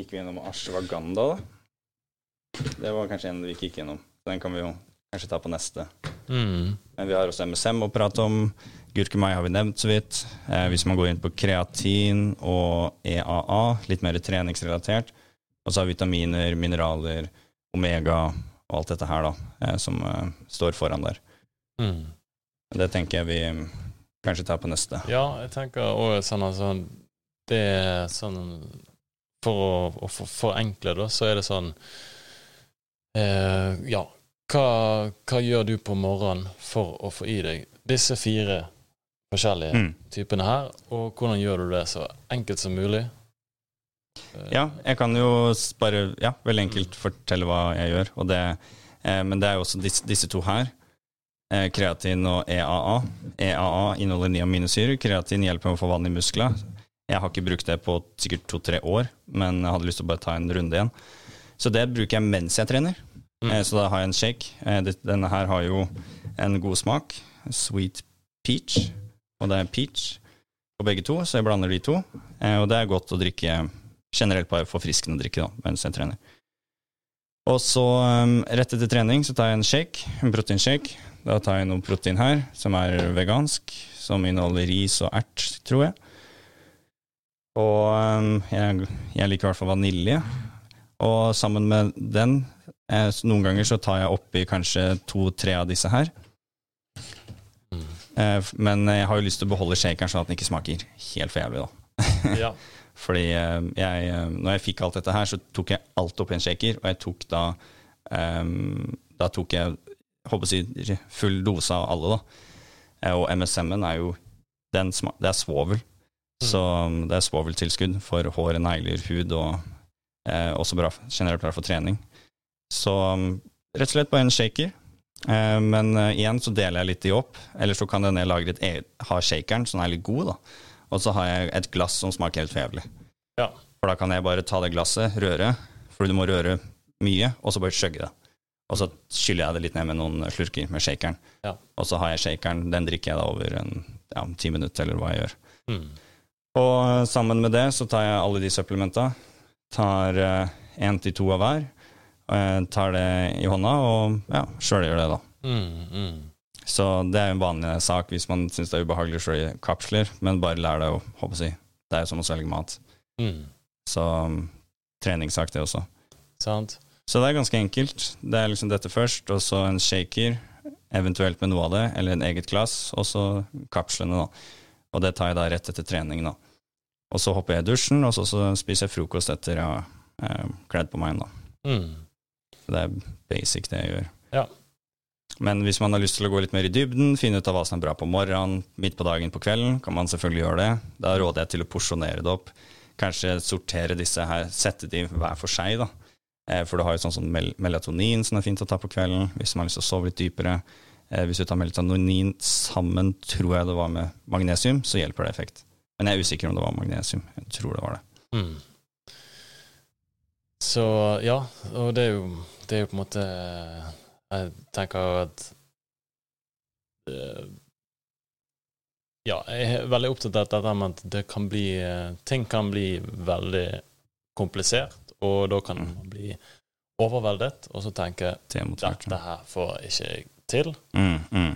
gikk vi gjennom ashwagandha, da. Det var kanskje en vi ikke gikk gjennom. Den kan vi jo kanskje ta på neste. Mm. Men vi har også MSM å prate om. Gurkemeie har vi nevnt så vidt. Eh, hvis man går inn på kreatin og EAA, litt mer treningsrelatert. Og så har vi vitaminer, mineraler, omega og alt dette her, da, eh, som eh, står foran der. Mm. Det tenker jeg vi kanskje ta på neste. Ja, jeg tenker òg sånn altså Det er sånn For å, å for, forenkle, da, så er det sånn eh, Ja, hva, hva gjør du på morgenen for å få i deg disse fire forskjellige Mm. typene her. Og hvordan gjør du det så enkelt som mulig? Eh, Ja, jeg kan jo bare ja, veldig enkelt fortelle hva jeg gjør. Det, eh, men det er jo også disse, disse to her. Eh, kreatin og EAA. EAA inneholder niaminosyre. Kreatin hjelper med å få vann i muskler. Jeg har ikke brukt det på sikkert to-tre år, men jeg hadde lyst til å bare ta en runde igjen. Så det bruker jeg mens jeg trener. Mm. Eh, så da har jeg en shake. Eh, denne her har jo en god smak. Sweet peach. Og det er peach på begge to, så jeg blander de to. Og det er godt å drikke generelt bare forfriskende drikke da, mens jeg trener. Og så um, rett etter trening så tar jeg en shake, en proteinshake. Da tar jeg noe protein her, som er vegansk, som inneholder ris og ert, tror jeg. Og um, jeg, jeg liker i hvert fall vanilje. Og sammen med den, eh, noen ganger så tar jeg oppi kanskje to-tre av disse her. Mm. Eh, men jeg har jo lyst til å beholde shakeren sånn at den ikke smaker helt for jævlig, da. Ja. Fordi eh, jeg, eh, når jeg fikk alt dette her, så tok jeg alt oppi en shaker, og jeg tok da ehm, Da tok jeg håper si, full dose av alle, da. Eh, og MSM-en er jo den Det er svovel. Så um, det er svoveltilskudd for hår, negler, hud, og eh, også bra, generelt bra for trening. Så um, rett og slett bare en shaker. Eh, men eh, igjen så deler jeg litt de opp, eller så kan denne lagret et ha shakeren, så den er litt god, da. Og så har jeg et glass som smaker helt forjævlig. Ja. For da kan jeg bare ta det glasset, røre, for du må røre mye, og så bare skjøgge det. Og så skyller jeg det litt ned med noen slurker med shakeren. Ja. Og så har jeg shakeren, den drikker jeg da over en ja, ti minutter, eller hva jeg gjør. Mm. Og eh, sammen med det så tar jeg alle de supplementa. Tar én til to av hver. Eh, tar det i hånda og ja, sjøl gjør det, da. Mm, mm. Så det er jo en vanlig sak hvis man syns det er ubehagelig å slå kapsler, men bare lær deg å håper si. Det er jo som å svelge mat. Mm. Så treningssak, det også. Sant? Så det er ganske enkelt. Det er liksom dette først, og så en shaker, eventuelt med noe av det, eller en eget glass, og så kapslene, da. Og det tar jeg da rett etter trening, da. Og så hopper jeg i dusjen, og så, så spiser jeg frokost etter jeg har eh, kledd på meg, da. Mm. Så det er basic, det jeg gjør. Ja. Men hvis man har lyst til å gå litt mer i dybden, finne ut av hva som er bra på morgenen, midt på dagen, på kvelden, kan man selvfølgelig gjøre det. Da råder jeg til å porsjonere det opp. Kanskje sortere disse her, sette de hver for seg, da. Eh, For du har jo sånn som mel melatonin som er fint å ta på kvelden, hvis man har lyst til å sove litt dypere. Eh, Hvis du tar melatonin sammen, tror jeg det var med magnesium, så hjelper det effekt. Men jeg er usikker om det var magnesium. Jeg tror det var det. Mm. Så ja, og det er jo, det er jo på en måte Jeg tenker at eh, Ja, jeg er veldig opptatt av dette med at det kan bli Ting kan bli veldig komplisert, og da kan man bli overveldet, og så tenke Te dette her får ikke jeg til. Mm, mm.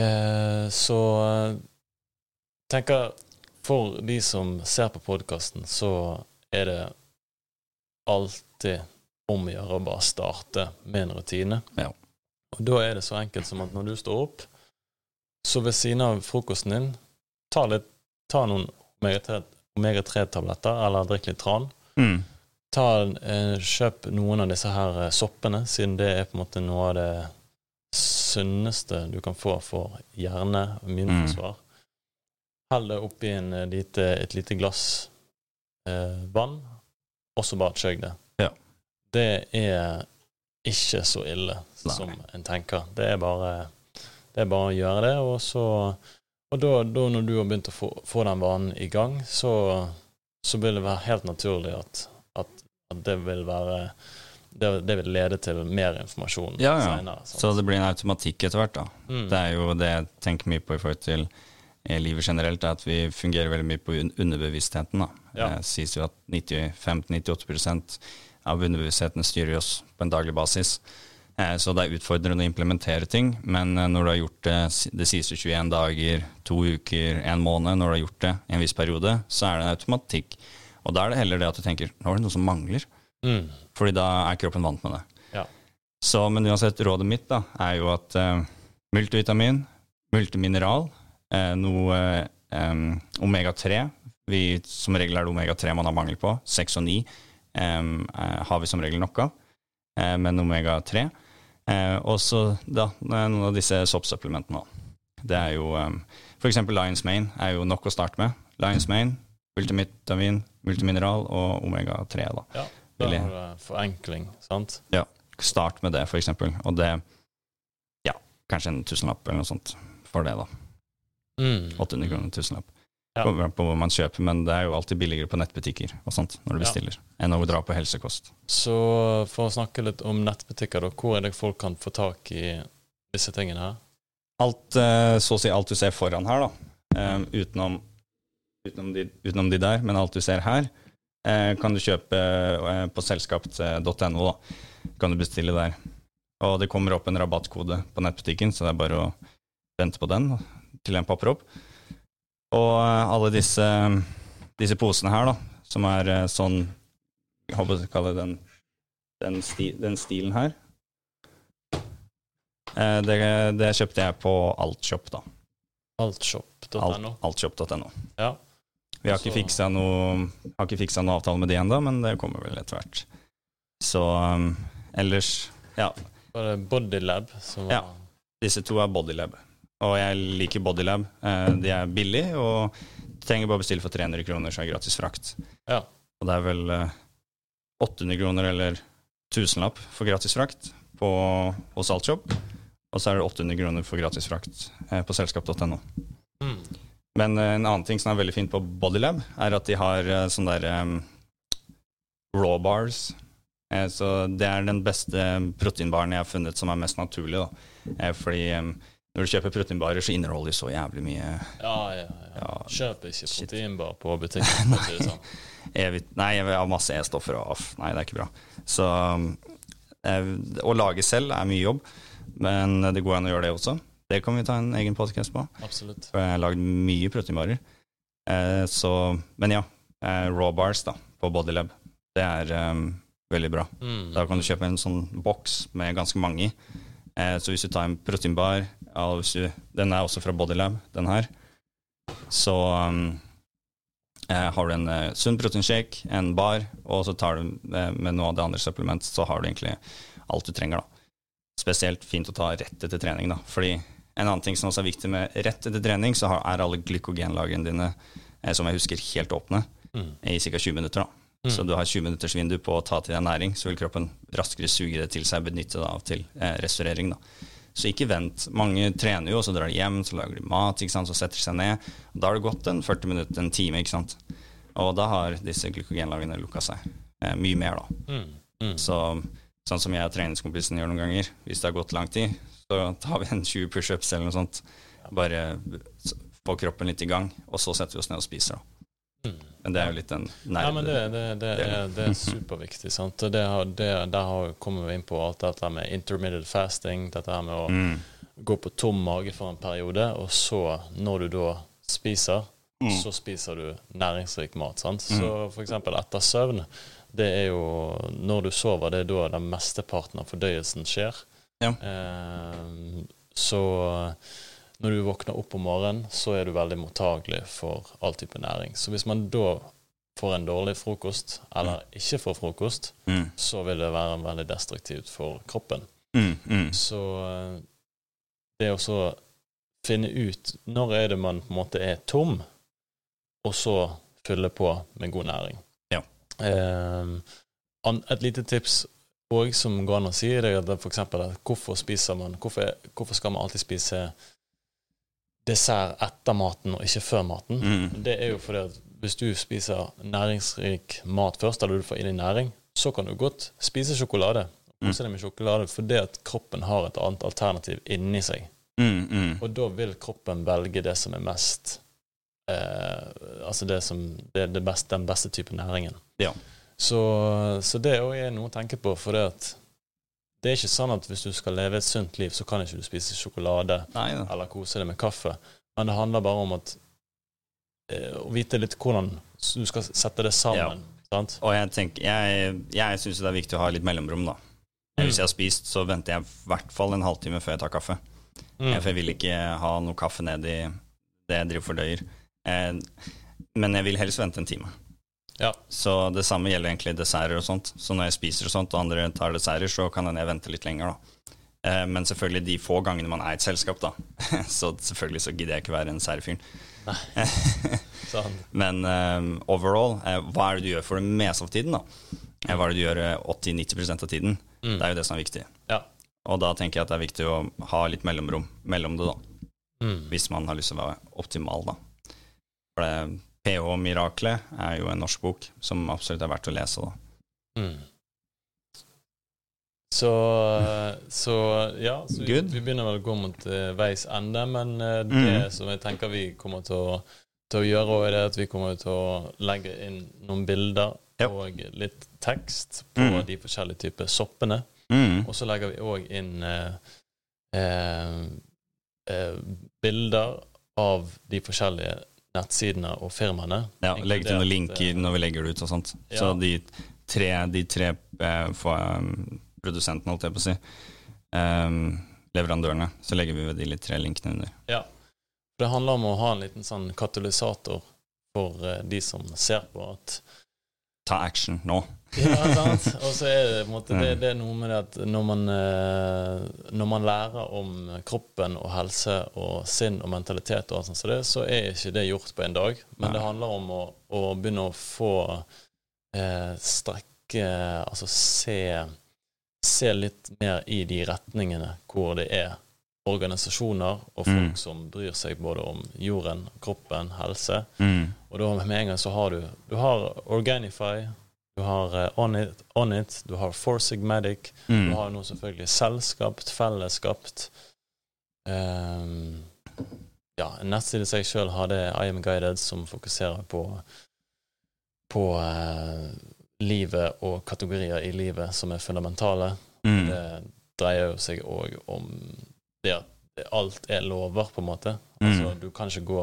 Eh, så eh, tenker for de som ser på podkasten, så er det alltid om å gjøre å bare starte med en rutine. Ja. Og da er det så enkelt som at når du står opp, så ved siden av frokosten din, ta, litt, ta noen omega-3-tabletter, eller drikk litt tran. Mm. Ta, eh, kjøp noen av disse her eh, soppene, siden det er på en måte noe av det sunneste du kan få for hjerne og immunforsvar. Hell det oppi en eh, lite, et lite glass eh, vann, og så bare chugg det. Ja. Det er ikke så ille Nei. som en tenker. Det er bare, det er bare å gjøre det, og så Og da, da når du har begynt å få, få den vanen i gang, så, så vil det være helt naturlig at, at, at det vil være det, det vil lede til mer informasjon Ja, ja. senere. sant? Så det blir en automatikk etter hvert, da. Mm. Det er jo det jeg tenker mye på i forhold til eh, livet generelt, er at vi fungerer veldig mye på underbevisstheten. da. Ja. Det sies jo at 95-98% av underbevisstheten styrer oss på en daglig basis. Eh, Så det er utfordrende å implementere ting, men eh, når du har gjort det sies jo 21 dager, to uker, en måned, når du har gjort det i en viss periode, så er det en automatikk. Og da er det heller det at du tenker nå er det noe som mangler, Mm. fordi da er kroppen vant med det. Ja. Så, men uansett, rådet mitt da, er jo at eh, multivitamin, multimineral, eh, noe eh, omega-3 Som regel er det omega-3 man har mangel på. 6 og 9 eh, eh, har vi som regel nok av, eh, men omega-3 eh, Og så da, noen av disse soppsupplementene. Det er jo um, eksempel Lions Mane er jo nok å starte med. Lions Mane, multivitamin, multimineral og omega-3. da. Ja, det er forenkling, sant? Ja, start med det, for eksempel. Og det Ja, kanskje en tusenlapp eller noe sånt for det, da. Mm. 800 kroner, tusenlapp. Ja. Kommer på hvor man kjøper, men det er jo alltid billigere på nettbutikker og sånt når du Ja. bestiller, enn å dra på helsekost. Så for å snakke litt om nettbutikker, da, hvor er det folk kan få tak i disse tingene her? Alt, eh, så å si alt du ser foran her, da, Um, utenom, utenom, de, utenom de der, men alt du ser her, eh, kan du kjøpe eh, på selskapt.no. da. Kan du bestille der. Og det kommer opp en rabattkode på nettbutikken, så det er bare å vente på den til den popper opp. Og eh, alle disse, disse posene her, da, som er eh, sånn Jeg håper jeg kaller den, den, sti, den stilen her. Eh, Det, det kjøpte jeg på Altshop, da. Altshop.no. Alt, altshop.no. Ja. Vi har ikke fiksa noe, noe avtale med de ennå, men det kommer vel etter hvert. Så um, ellers Ja, Var det Bodylab som var Ja. disse to er Bodylab. Og jeg liker Bodylab. Eh, De er billige, og du trenger bare bestille for 300 kroner, så er det gratis frakt. Ja. Og det er vel eh, 800 kroner eller tusenlapp for gratis frakt på, hos Altshop. Og så er det 800 kroner for gratis frakt eh, på selskap.no. Mm. Men eh, en annen ting som er veldig fint på Bodylab, er at de har eh, sånne der um, raw bars. Eh, så det er den beste proteinbaren jeg har funnet som er mest naturlig. Da. Fordi um, når du kjøper proteinbarer, så inneholder de så jævlig mye Ja, ja, ja. Ja. Kjøp ikke proteinbar på butikken. nei. sånn. evig, Nei, jeg har masse E-stoffer og aff. Nei, det er ikke bra. Så um, å lage selv er mye jobb, men det går an å gjøre det også. Det kan vi ta en egen podcast på. Absolutt. For jeg har lagd mye proteinbarer. Eh, så, men ja, eh, raw bars da, på Bodylab, det er um, veldig bra. Mm. Da kan du kjøpe en sånn boks med ganske mange i. Eh, så hvis du tar en proteinbar, du, den er også fra Bodylab, den her, så um, eh, har du en eh, sunn proteinshake, en bar, og så tar du eh, med noe av det andre supplement, så har du egentlig alt du trenger. da. Spesielt fint å ta rett etter trening, da. Fordi en annen ting som også er viktig med rett etter trening, så er alle glykogenlagrene dine, eh, som jeg husker, helt åpne Mm. i ca. 20 minutter. da. Mm. Så du har 20 minutters vindu på å ta til deg næring, så vil kroppen raskere suge det til seg, benytte det av til eh, restaurering. da. Så ikke vent. Mange trener jo, og så drar de hjem, så lager de mat, så setter de seg ned. Da har det gått en 40 minutter, en time, ikke sant. Og da har disse glykogenlagene lukka seg. Eh, mye mer, da. Mm. Mm. Så sånn som jeg og treningskompisen gjør noen ganger, hvis det har gått lang tid, så tar vi en 20 pushups eller noe sånt. Bare få kroppen litt i gang, og så setter vi oss ned og spiser, da. Mm. Men det er jo litt den nerde... Ja, men det, det, det, er, det er superviktig. sant? Det det, der kommer vi inn på alt dette med intermittent fasting, dette her med å Mm. gå på tom mage for en periode, og så, når du da spiser, Mm. så spiser du næringsrik mat. sant? Så for eksempel etter søvn, det er jo Når du sover, det er da den mesteparten av fordøyelsen skjer. Ja. Eh, så når du våkner opp om morgenen, så er du veldig mottagelig for all type næring. Så hvis man da får en dårlig frokost, eller ikke får frokost, Mm. så vil det være veldig destruktivt for kroppen. Mm. Mm. Så eh, det å så finne ut når er det man på en måte er tom, og så fylle på med god næring. Ja. Eh, et lite tips òg som går an å si, det er f.eks. hvorfor spiser man hvorfor, hvorfor skal man alltid spise dessert etter maten og ikke før maten? Mm. Det er jo fordi at hvis du spiser næringsrik mat først, eller du får inn i næring, så kan du godt spise sjokolade. Kose deg med sjokolade fordi at kroppen har et annet alternativ inni seg. Mm. Mm. Og da vil kroppen velge det som er mest eh, Altså det som det det best, den beste type næringen. Ja. Så, så det òg er noe å tenke på, for det det er ikke sånn at hvis du skal leve et sunt liv, så kan ikke du spise sjokolade Nei ja. eller kose deg med kaffe. Men det handler bare om at eh, å vite litt hvordan du skal sette det sammen. Sant? Og jeg tenker, jeg, jeg syns det er viktig å ha litt mellomrom, da. Hvis jeg har spist, så venter jeg i hvert fall en halvtime før jeg tar kaffe. Mm. For jeg vil ikke ha noe kaffe ned i det jeg driver fordøyer. Eh, men jeg vil helst vente en time. Ja. Så det samme gjelder egentlig desserter og sånt. Så når jeg spiser og sånt, og andre tar desserter, så kan jeg vente litt lenger, da. Eh, men selvfølgelig de få gangene man er i et selskap, da. så selvfølgelig så gidder jeg ikke være en særfyr. Sånn. Men um, overall, eh, hva er det du gjør for det meste av tiden, da? Eh, Hva er det du gjør eh, 80-90% av tiden? Mm. Det er jo det som er viktig. Ja. Og da tenker jeg at det er viktig å ha litt mellomrom mellom det, da. Mm. Hvis man har lyst til å være optimal, da. For det PH Miraklet er jo en norsk bok som absolutt er verdt å lese, da. Mm. Så, så ja, så vi, vi begynner vel å gå mot uh, veis ende, men uh, det Mm. som jeg tenker vi kommer til å, til å gjøre, også er det at vi kommer til å legge inn noen bilder yep. og litt tekst på Mm. de forskjellige typer soppene. Mm. Og så legger vi òg inn uh, bilder av de forskjellige nettsidene og firmaene. Ja, legg til noen linker eh, når vi legger det ut og sånt. Ja. Så de tre, de tre eh, um, produsentene, holdt jeg på å si, um, leverandørene, så legger vi ved de tre linkene under. Ja. Det handler om å ha en liten sånn katalysator for eh, de som ser på at Ta action nå. Ja, sant? Og så er det måte det, det er noe med det at når man, eh, når man lærer om kroppen og helse og sinn og mentalitet og sånt, så, det, så er ikke det gjort på en dag. Men Nei. det handler om å, å begynne å få eh, strekke Altså se, se litt mer i de retningene hvor det er organisasjoner og folk Mm. som bryr seg både om jorden, kroppen, helse. Mm. Og da med en gang så har du Du har Organify, du har eh, On It, On It du har Four Sigmatic, du Mm. har nå selvfølgelig Selskapt, fellesskapt. Um, ja, en nettside seg sjøl har det I Am Guided, som fokuserer på på uh, livet og kategorier i livet som er fundamentale. Mm. Det dreier jo seg òg om det at alt er lover, på en måte. Mm. Altså, du kan ikke gå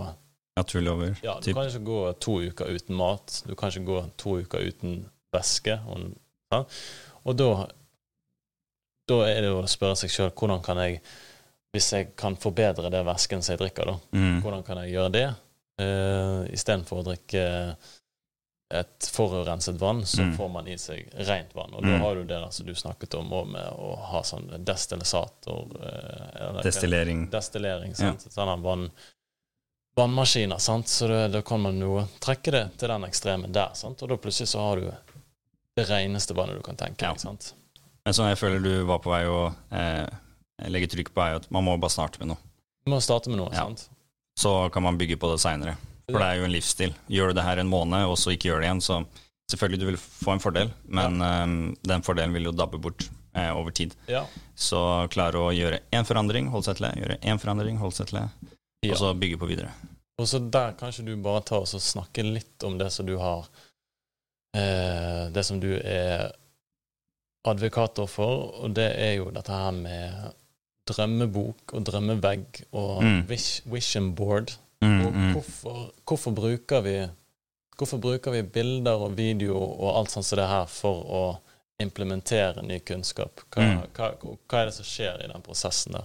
Naturlover. ja, du typ. kan ikke gå to uker uten mat. Du kan ikke gå to uker uten væske. Og, ja. og da Da er det jo å spørre seg sjøl hvordan kan jeg Hvis jeg kan forbedre det væsken som jeg drikker, da, Mm. hvordan kan jeg gjøre det? Uh, Istedenfor å drikke et forurenset vann, så Mm. får man i seg rent vann. Og da Mm. har du det som du snakket om også med å ha sånn destillisator eh, eller- Destillering. destillering. Sant? Sånne vann, vannmaskiner. Sant? Så da, da kan man jo trekke det til den ekstreme der. Sant? Og da plutselig så har du det reneste vannet du kan tenke Ja. ikke Sant? Men som jeg føler du var på vei å eh, legge trykk på, er at man må bare starte med noe. Du må starte med noe. Ja. Sant? Så kan man bygge på det seinere. For det er jo en livsstil. Gjør du det her en måned, og så ikke gjør det igjen, så selvfølgelig du vil få en fordel, men eh, den fordelen vil jo dabbe bort eh, over tid. Ja. Så klare å gjøre én forandring, holde seg til det. Gjøre én forandring, holde seg til det. Ja. Og så bygge på videre. Og så der kan ikke du bare ta oss og snakke litt om det som du har eh, Det som du er advokator for, og det er jo dette her med drømmebok og drømmevegg og Mm. wish, vision board. Mm, Og mm. hvorfor, hvorfor bruker vi Hvorfor bruker vi bilder og video og alt sånt som det her for å implementere ny kunnskap? Hva, Mm. hva, hva er det som skjer i den prosessen der?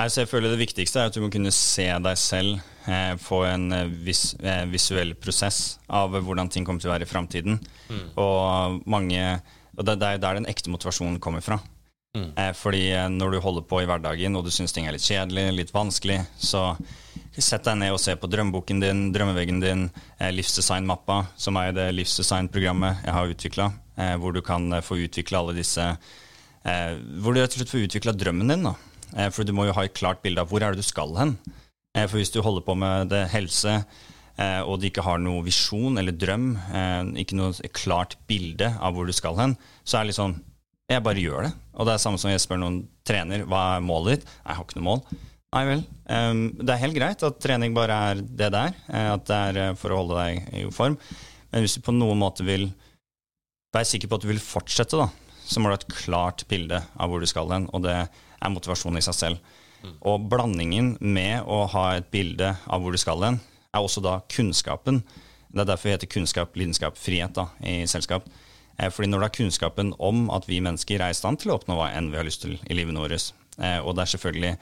Nei, så jeg føler Det viktigste er at du må kunne se deg selv, eh, få en eh, vis, eh, visuell prosess av hvordan ting kommer til å være i framtiden. Mm. Og mange Og det, det er der den ekte motivasjonen kommer fra. Mm. Eh, fordi eh, når du holder på i hverdagen og du syns ting er litt kjedelig, litt vanskelig, så sett deg ned og se på drømmeboken din, drømmeveggen din, eh, livsdesignmappa, som er det livsdesignprogrammet jeg har utvikla, eh, hvor du kan få utvikle alle disse eh, Hvor du rett og slett får utvikla drømmen din. da. Eh, for du må jo ha et klart bilde av hvor er det du skal hen. Eh, for hvis du holder på med det helse, eh, og du ikke har noe visjon eller drøm, ikke noe klart bilde av hvor du skal hen, så er det litt sånn Jeg bare gjør det. Og det er samme som jeg spør noen trener hva er målet ditt. Jeg har ikke noe mål. Nei vel. Um, det er helt greit at trening bare er det er. eh, At det er for å holde deg i form. Men hvis du på noen måte vil være sikker på at du vil fortsette, da, så må du ha et klart bilde av hvor du skal hen. Og det er motivasjon i seg selv. Og blandingen med å ha et bilde av hvor du skal hen, er også da kunnskapen. Det er derfor vi heter kunnskap, lidenskap, frihet da, i selskap. Eh, Fordi når du har kunnskapen om at vi mennesker er i stand til å oppnå hva enn vi har lyst til i livet vårt, eh, og det er selvfølgelig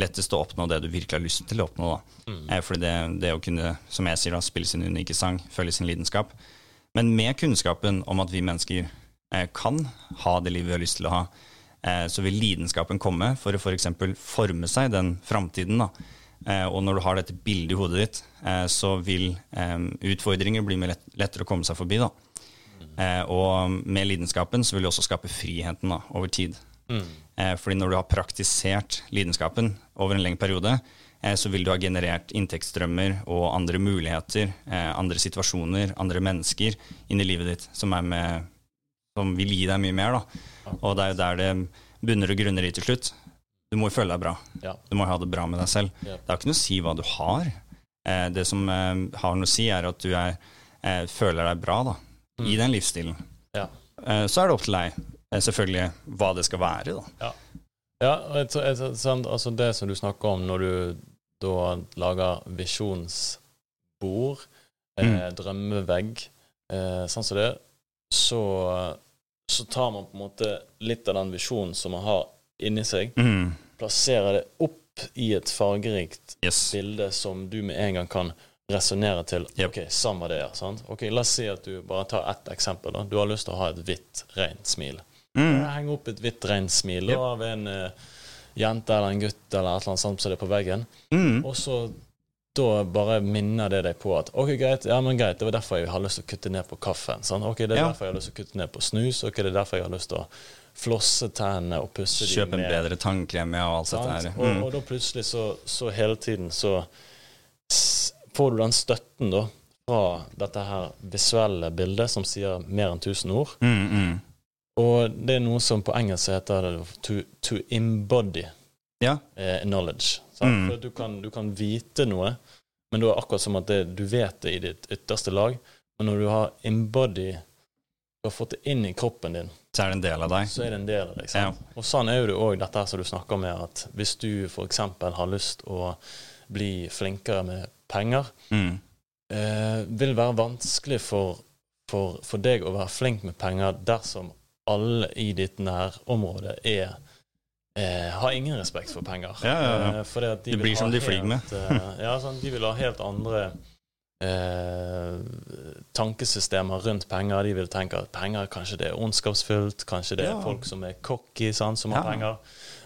lettest å oppnå det du virkelig har lyst til å oppnå, da. Mm. Fordi det, det å kunne, som jeg sier, da, spille sin unike sang, følge sin lidenskap. Men med kunnskapen om at vi mennesker eh, kan ha det livet vi har lyst til å ha, eh, så vil lidenskapen komme for å f.eks. For forme seg den framtiden. Eh, og når du har dette bildet i hodet ditt, eh, så vil eh, utfordringer bli lettere å komme seg forbi. da. Eh, og med lidenskapen så vil du også skape friheten da, over tid. Mm. Eh, fordi når du har praktisert lidenskapen over en lengre periode, eh, så vil du ha generert inntektsstrømmer og andre muligheter, andre situasjoner, andre mennesker inn i livet ditt som, er med, som vil gi deg mye mer. Da. Og det er jo der det bunner og grunner i til slutt. Du må jo føle deg bra. Ja. Du må ha det bra med deg selv. Ja. Det har ikke noe å si hva du har. Eh, det som eh, har noe å si, er at du er, eh, føler deg bra da, mm. i den livsstilen. Ja. Så er det opp til deg, selvfølgelig, hva det skal være. da. Ja, ja et, et, et, altså det som du snakker om når du da lager visjonsbord, mm. drømmevegg, sånn som det, så, så tar man på en måte litt av den visjonen som man har inni seg, mm. plasserer det opp i et fargerikt yes. bilde som du med en gang kan resonnere til. Yep. Ok, samme det. Sant? Ok, La oss si at du bare tar ett eksempel. Da. Du har lyst til å ha et hvitt, rent smil. Mm. Henge opp et hvitt, rent smil yep. av en uh, jente eller en gutt eller et eller annet sånt som det er på veggen. Mm. Og så da bare minner det deg på at ok, greit, ja, men greit, det var derfor jeg har lyst til å kutte ned på kaffen. Sant? Ok, det er ja. derfor jeg har lyst til å kutte ned på snus. Ok, det er derfor jeg har lyst til å flosse tennene og pusse dem ned. Kjøpe en bedre tannkrem ja, og alt dette her. Mm. Og, og, da plutselig så, så, hele tiden så får du den støtten da fra dette her visuelle bildet som sier mer enn 1000 ord. Mm, mm. Og det er noe som på engelsk heter to, to embody ja. eh, knowledge. Mm. For du kan, du kan, vite noe, men det er akkurat som at det, du vet det i ditt ytterste lag. Men når du har embody, du har fått det inn i kroppen din, så er det en del av deg. Så er det en del av deg, ja. Og sånn er jo det òg dette som du snakker med, at hvis du f.eks. har lyst å bli flinkere med penger, mm. eh, vil være vanskelig for, for, for, deg å være flink med penger dersom alle i ditt nærområde er eh, har ingen respekt for penger. Ja, ja, ja. Eh, de det blir som de flyr med. Eh, ja, sånn, de vil ha helt andre eh, tankesystemer rundt penger. De vil tenke at penger kanskje det er ondskapsfullt, kanskje det er folk som er cocky, sånn, som har penger.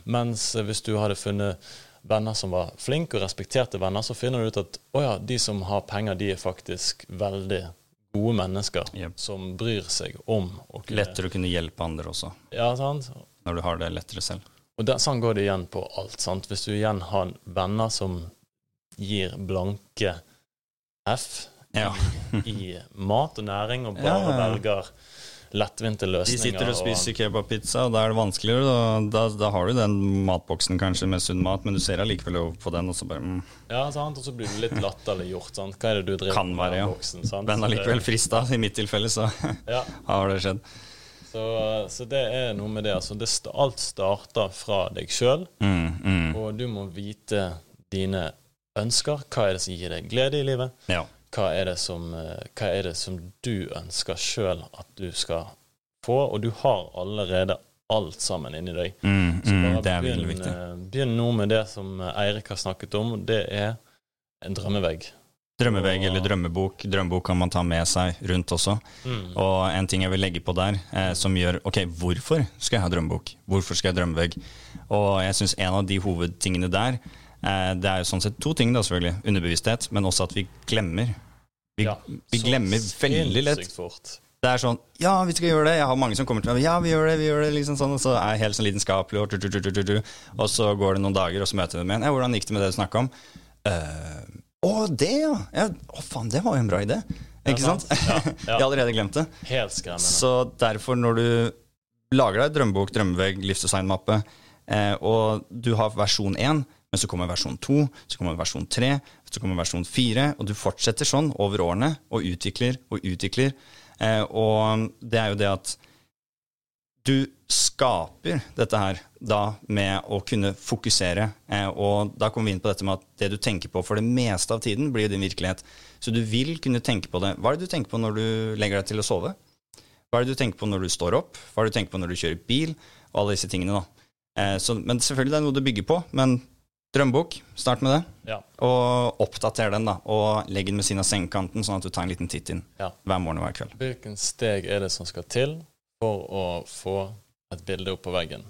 Mens eh, hvis du hadde funnet venner som var flinke og respekterte venner, så finner du ut at å ja, de som har penger, de er faktisk veldig gode mennesker yep. som bryr seg om Og, Lettere å kunne hjelpe andre også. Ja, sant? Når du har det lettere selv. Og der, sånn går det igjen på alt. sant? Hvis du igjen har venner som gir blanke F ja. i mat og næring, og bare ja, ja. velger lettvinte løsninger. De sitter og spiser og... kebabpizza, og da er det vanskeligere. Da, da, da, har du den matboksen kanskje med sunn mat, men du ser allikevel på den, og så bare mm. Ja, sant? og så blir du litt latterliggjort. Sant? Hva er det du driver kan være, med? Boksen, sant? Men allikevel frista. I mitt tilfelle så har det skjedd. Så, så, det er noe med det. Altså, det, alt starter fra deg sjøl, mm, mm. og du må vite dine ønsker. Hva er det som gir deg glede i livet? Ja. Hva, er som, hva, er det som, du ønsker sjøl at du skal få? Og du har allerede alt sammen inni deg. Mm, så bare det er begynn, viktig. begynn nå med det som Eirik har snakket om. Det er en drømmevegg. Drømmevegg eller drømmebok. Drømmebok kan man ta med seg rundt også. Mm. Og en ting jeg vil legge på der, eh, som gjør Ok, hvorfor skal jeg ha drømmebok? Hvorfor skal jeg ha drømmevegg? Og jeg syns en av de hovedtingene der, eh, det er jo sånn sett to ting, da selvfølgelig. Underbevissthet, men også at vi glemmer. Vi, ja, vi glemmer veldig lett. Fort. Det er sånn Ja, vi skal gjøre det. Jeg har mange som kommer til meg. Ja, vi gjør det, vi gjør det. liksom sånn, Og så er jeg helt sånn lidenskapelig, og, og så går det noen dager, og så møter jeg dem igjen. Ja, hvordan gikk det med det du snakka om? Uh, å, det, ja! ja å, faen, det var jo en bra idé. Ikke sant? Ja, ja. Jeg har allerede glemt det. Helt skremmende. Så derfor, når du lager deg drømmebok, drømmevegg, livsdesignmappe, eh, og du har versjon 1, men så kommer versjon 2, så kommer versjon 3, så kommer versjon 4, og du fortsetter sånn over årene og utvikler og utvikler. Eh, og det er jo det at du skaper dette her da med å kunne fokusere. Eh, og da kommer vi inn på dette med at det du tenker på for det meste av tiden, blir din virkelighet. Så du vil kunne tenke på det. Hva er det du tenker på når du legger deg til å sove? Hva er det du tenker på når du står opp? Hva er det du tenker på når du kjører bil? Og alle disse tingene, da. Eh, så, men selvfølgelig det er noe du bygger på. Men drømmebok, start med det. Ja. Og oppdater den, da. Og legg den ved siden av sengekanten, sånn at du tar en liten titt inn ja. hver morgen og hver kveld. Hvilken steg er det som skal til for å få et bilde opp på veggen.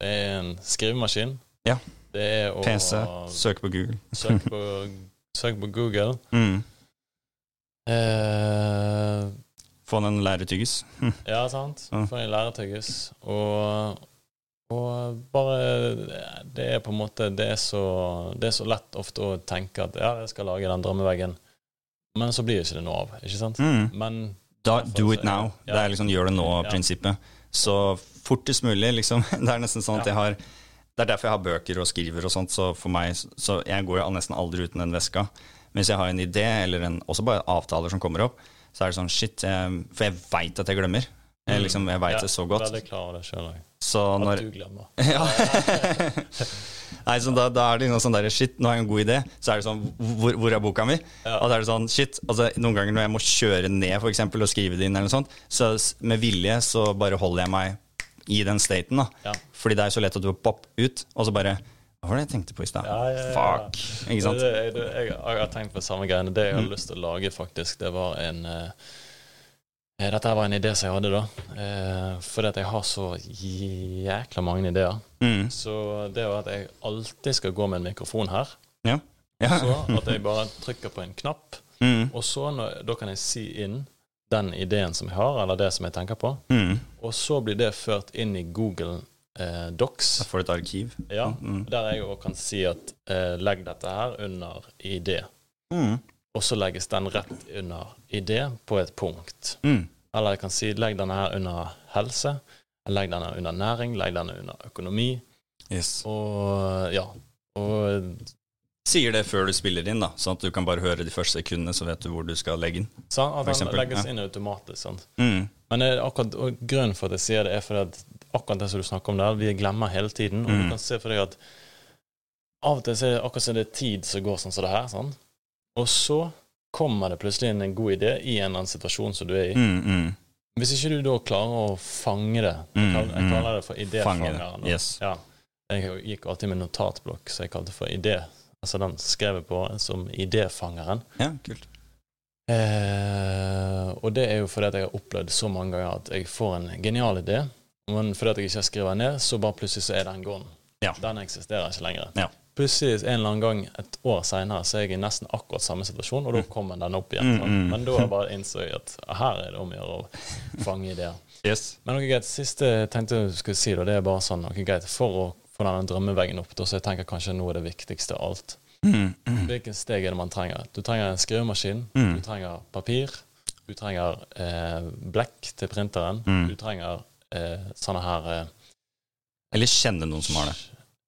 Det er en skrivemaskin. Ja. Det å PC. Søk på Google. søk, på, søk på Google. Mm. Eh, Få den læretyggis. ja, sant. Få en læretyggis. Og, og bare Det er på en måte Det er så, det er så lett ofte å tenke at ja, jeg skal lage den drømmeveggen, men så blir ikke det noe av. Ikke sant? Mm. Men Da, do it now. ja. Det er liksom gjør det nå-prinsippet. Så fortest mulig, liksom. Det er nesten sånn at jeg har Det er derfor jeg har bøker og skriver og sånt, så for meg Så jeg går jo nesten aldri uten den veska. Men hvis jeg har en idé, eller en, også bare avtaler som kommer opp, så er det sånn shit jeg, For jeg veit at jeg glemmer. Jeg, liksom, jeg veit Mm. Ja, det så godt. Det klar det sjøl òg. Så At du glemmer. ja. Nei, så da, da er det noe sånn der Shit, nå har jeg en god idé. Så er det sånn Hvor, hvor er boka mi? Ja. Og da er det sånn Shit. Altså, noen ganger når jeg må kjøre ned for eksempel, og skrive det inn, eller noe sånt, så med vilje så bare holder jeg meg i den staten. da Ja. Fordi det er så lett at du popp ut, og så bare Hva var det jeg tenkte på i stad? Ja, ja, ja. Fuck. Ikke sant? Det, det, jeg, jeg har tenkt på samme greiene. Det jeg Mm. hadde lyst til å lage, faktisk, det var en eh, Dette var en idé som jeg hadde, da. Eh, fordi at jeg har så jækla mange ideer. Mm. Så det var at jeg alltid skal gå med en mikrofon her. Ja. ja. Så at jeg bare trykker på en knapp, Mm. og så når, da kan jeg si inn den ideen som jeg har, eller det som jeg tenker på. Mm. Og så blir det ført inn i Google eh, Docs. Da får du et arkiv. Ja, Mm. Der jeg òg kan si at eh, legg dette her under idé. Mm. Og så legges den rett under idé på et punkt. Mm. Eller jeg kan si legg denne her under helse, legg denne under næring, legg denne under økonomi. Yes. Og ja. Og Sier det før du spiller inn, da, sånn at du kan bare høre de første sekundene, så vet du hvor du skal legge inn. sånn at den legges ja. inn automatisk. Sant? Mm. Men er akkurat, og grunnen for at jeg sier det, er fordi at akkurat det som du snakker om der, vi glemmer hele tiden. Og Mm. du kan se for deg at av og til er det akkurat som det er tid som går sånn som det her. Sånn. Og så kommer det plutselig inn en god idé i en eller annen situasjon som du er i. Mm, mm. Hvis ikke du da klarer å fange det Jeg Mm, kaller, jeg mm. kaller det for Fange idéfangeren. yes. Ja. Jeg gikk alltid med notatblokk, så jeg kalte det for idé. Altså den skrev jeg på som idéfangeren. Ja, kult. Eh, og det er jo fordi at jeg har opplevd så mange ganger at jeg får en genial idé, men fordi at jeg ikke skriver den ned, så bare plutselig så er den gående. Ja. Den eksisterer ikke lenger. Ja. Plutselig en eller annen gang et år seinere så er jeg i nesten akkurat samme situasjon, og da kommer den opp igjen. Mm, mm. Men da bare innså jeg at her er det om å gjøre å fange ideer. Yes. Men noe greit, siste jeg tenkte jeg skulle si, da, det er bare sånn noe greit for å få denne drømmeveggen opp, da, så jeg tenker kanskje nå er det viktigste av alt. Mm, mm. Hvilke steg er det man trenger? Du trenger en skrivemaskin, Mm. du trenger papir, du trenger eh, blekk til printeren, Mm. du trenger eh, sånne her eh, Eller kjenne noen som har det.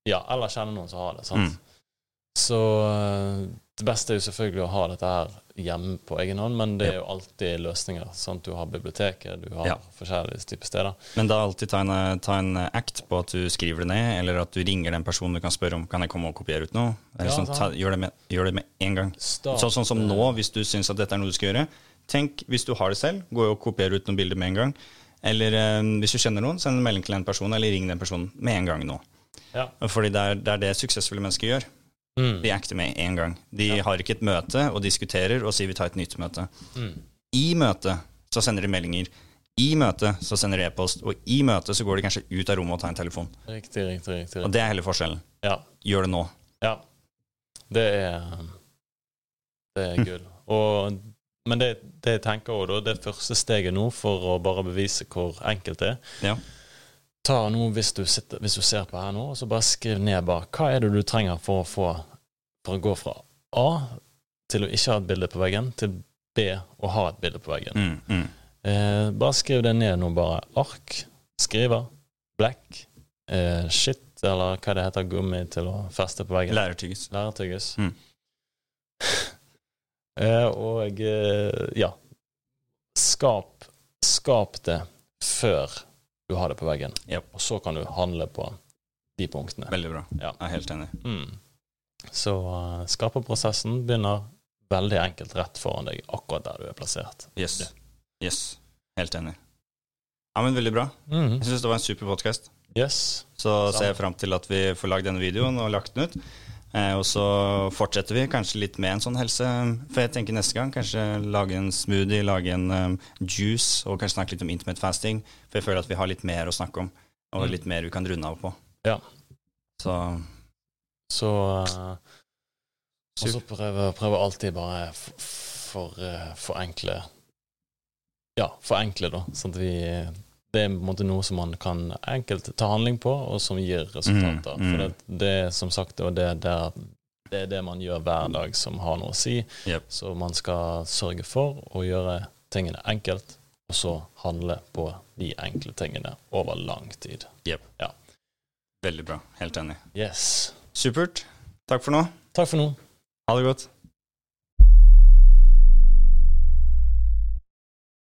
Ja, eller kjenne noen som har det. sant? Mm. Så eh, det beste er jo selvfølgelig å ha dette her hjemme på egen hånd, men det er jo alltid løsninger. Sånn at du har biblioteket, du har Ja. forskjellige typer steder. Men da alltid ta en, eh, ta en act på at du skriver det ned, eller at du ringer den personen du kan spørre om kan jeg komme og kopiere ut noe. Eller Ja, sånn, ta, gjør, det med, gjør det med en gang. Start, Sånn, sånn som eh, nå, hvis du syns at dette er noe du skal gjøre. Tenk, hvis du har det selv, gå og kopier ut noen bilder med en gang. Eller eh, hvis du kjenner noen, send en melding til en person, eller ring den personen med en gang nå. Ja. Fordi det er, det er det suksessfulle mennesker gjør. Mm. De acter med en gang. De Ja. har ikke et møte og diskuterer og sier vi tar et nytt møte. Mm. I møtet så sender de meldinger. I møtet så sender de e-post. Og i møtet så går de kanskje ut av rommet og tar en telefon. Riktig, riktig, riktig. Og det er hele forskjellen. Ja. Gjør det nå. Ja. Det er Det er gull. Og, men det, det jeg tenker også, da, det første steget nå for å bare bevise hvor enkelt det er Ja. Ta nå, hvis du, sitter, hvis du ser på her nå, og så bare skriv ned bare hva er det du trenger for å få For å gå fra A til å ikke ha et bilde på veggen, til B å ha et bilde på veggen. Mm, mm. Eh, bare skriv det ned nå, bare. Ark, skriver, black, eh, shit, eller hva det heter, gummi til å feste på veggen. Lærertyggis. Lærertyggis. Mm. eh, og eh, ja skap, skap det før du har det på veggen. Yep. Og så kan du handle på de punktene. Veldig bra. Ja. Jeg er helt enig. Mm. Så uh, skaperprosessen begynner veldig enkelt rett foran deg, akkurat der du er plassert. Yes. Yes. Helt enig. Ja, men Veldig bra. Mm. Jeg syns det var en super podkast. Yes. Så ser jeg fram til at vi får lagd denne videoen og lagt den ut. Eh, og så fortsetter vi kanskje litt med en sånn helse. For jeg tenker neste gang kanskje lage en smoothie, lage en um, juice, og kanskje snakke litt om intimate fasting. For jeg føler at vi har litt mer å snakke om, og Mm. litt mer vi kan runde av på. Ja. Så Så uh, Og så prøver, prøver alltid bare for, eh, forenkle Ja, forenkle, da. Sånn at vi Det er på en måte noe som man kan enkelt ta handling på, og som gir resultater. Mm, mm. For det, det er som sagt og det, det, det er det man gjør hver dag som har noe å si. Yep. Så man skal sørge for å gjøre tingene enkelt, og så handle på de enkle tingene over lang tid. veldig bra. Helt enig. Yes. Supert. Takk for nå. Takk for nå. Ha det godt.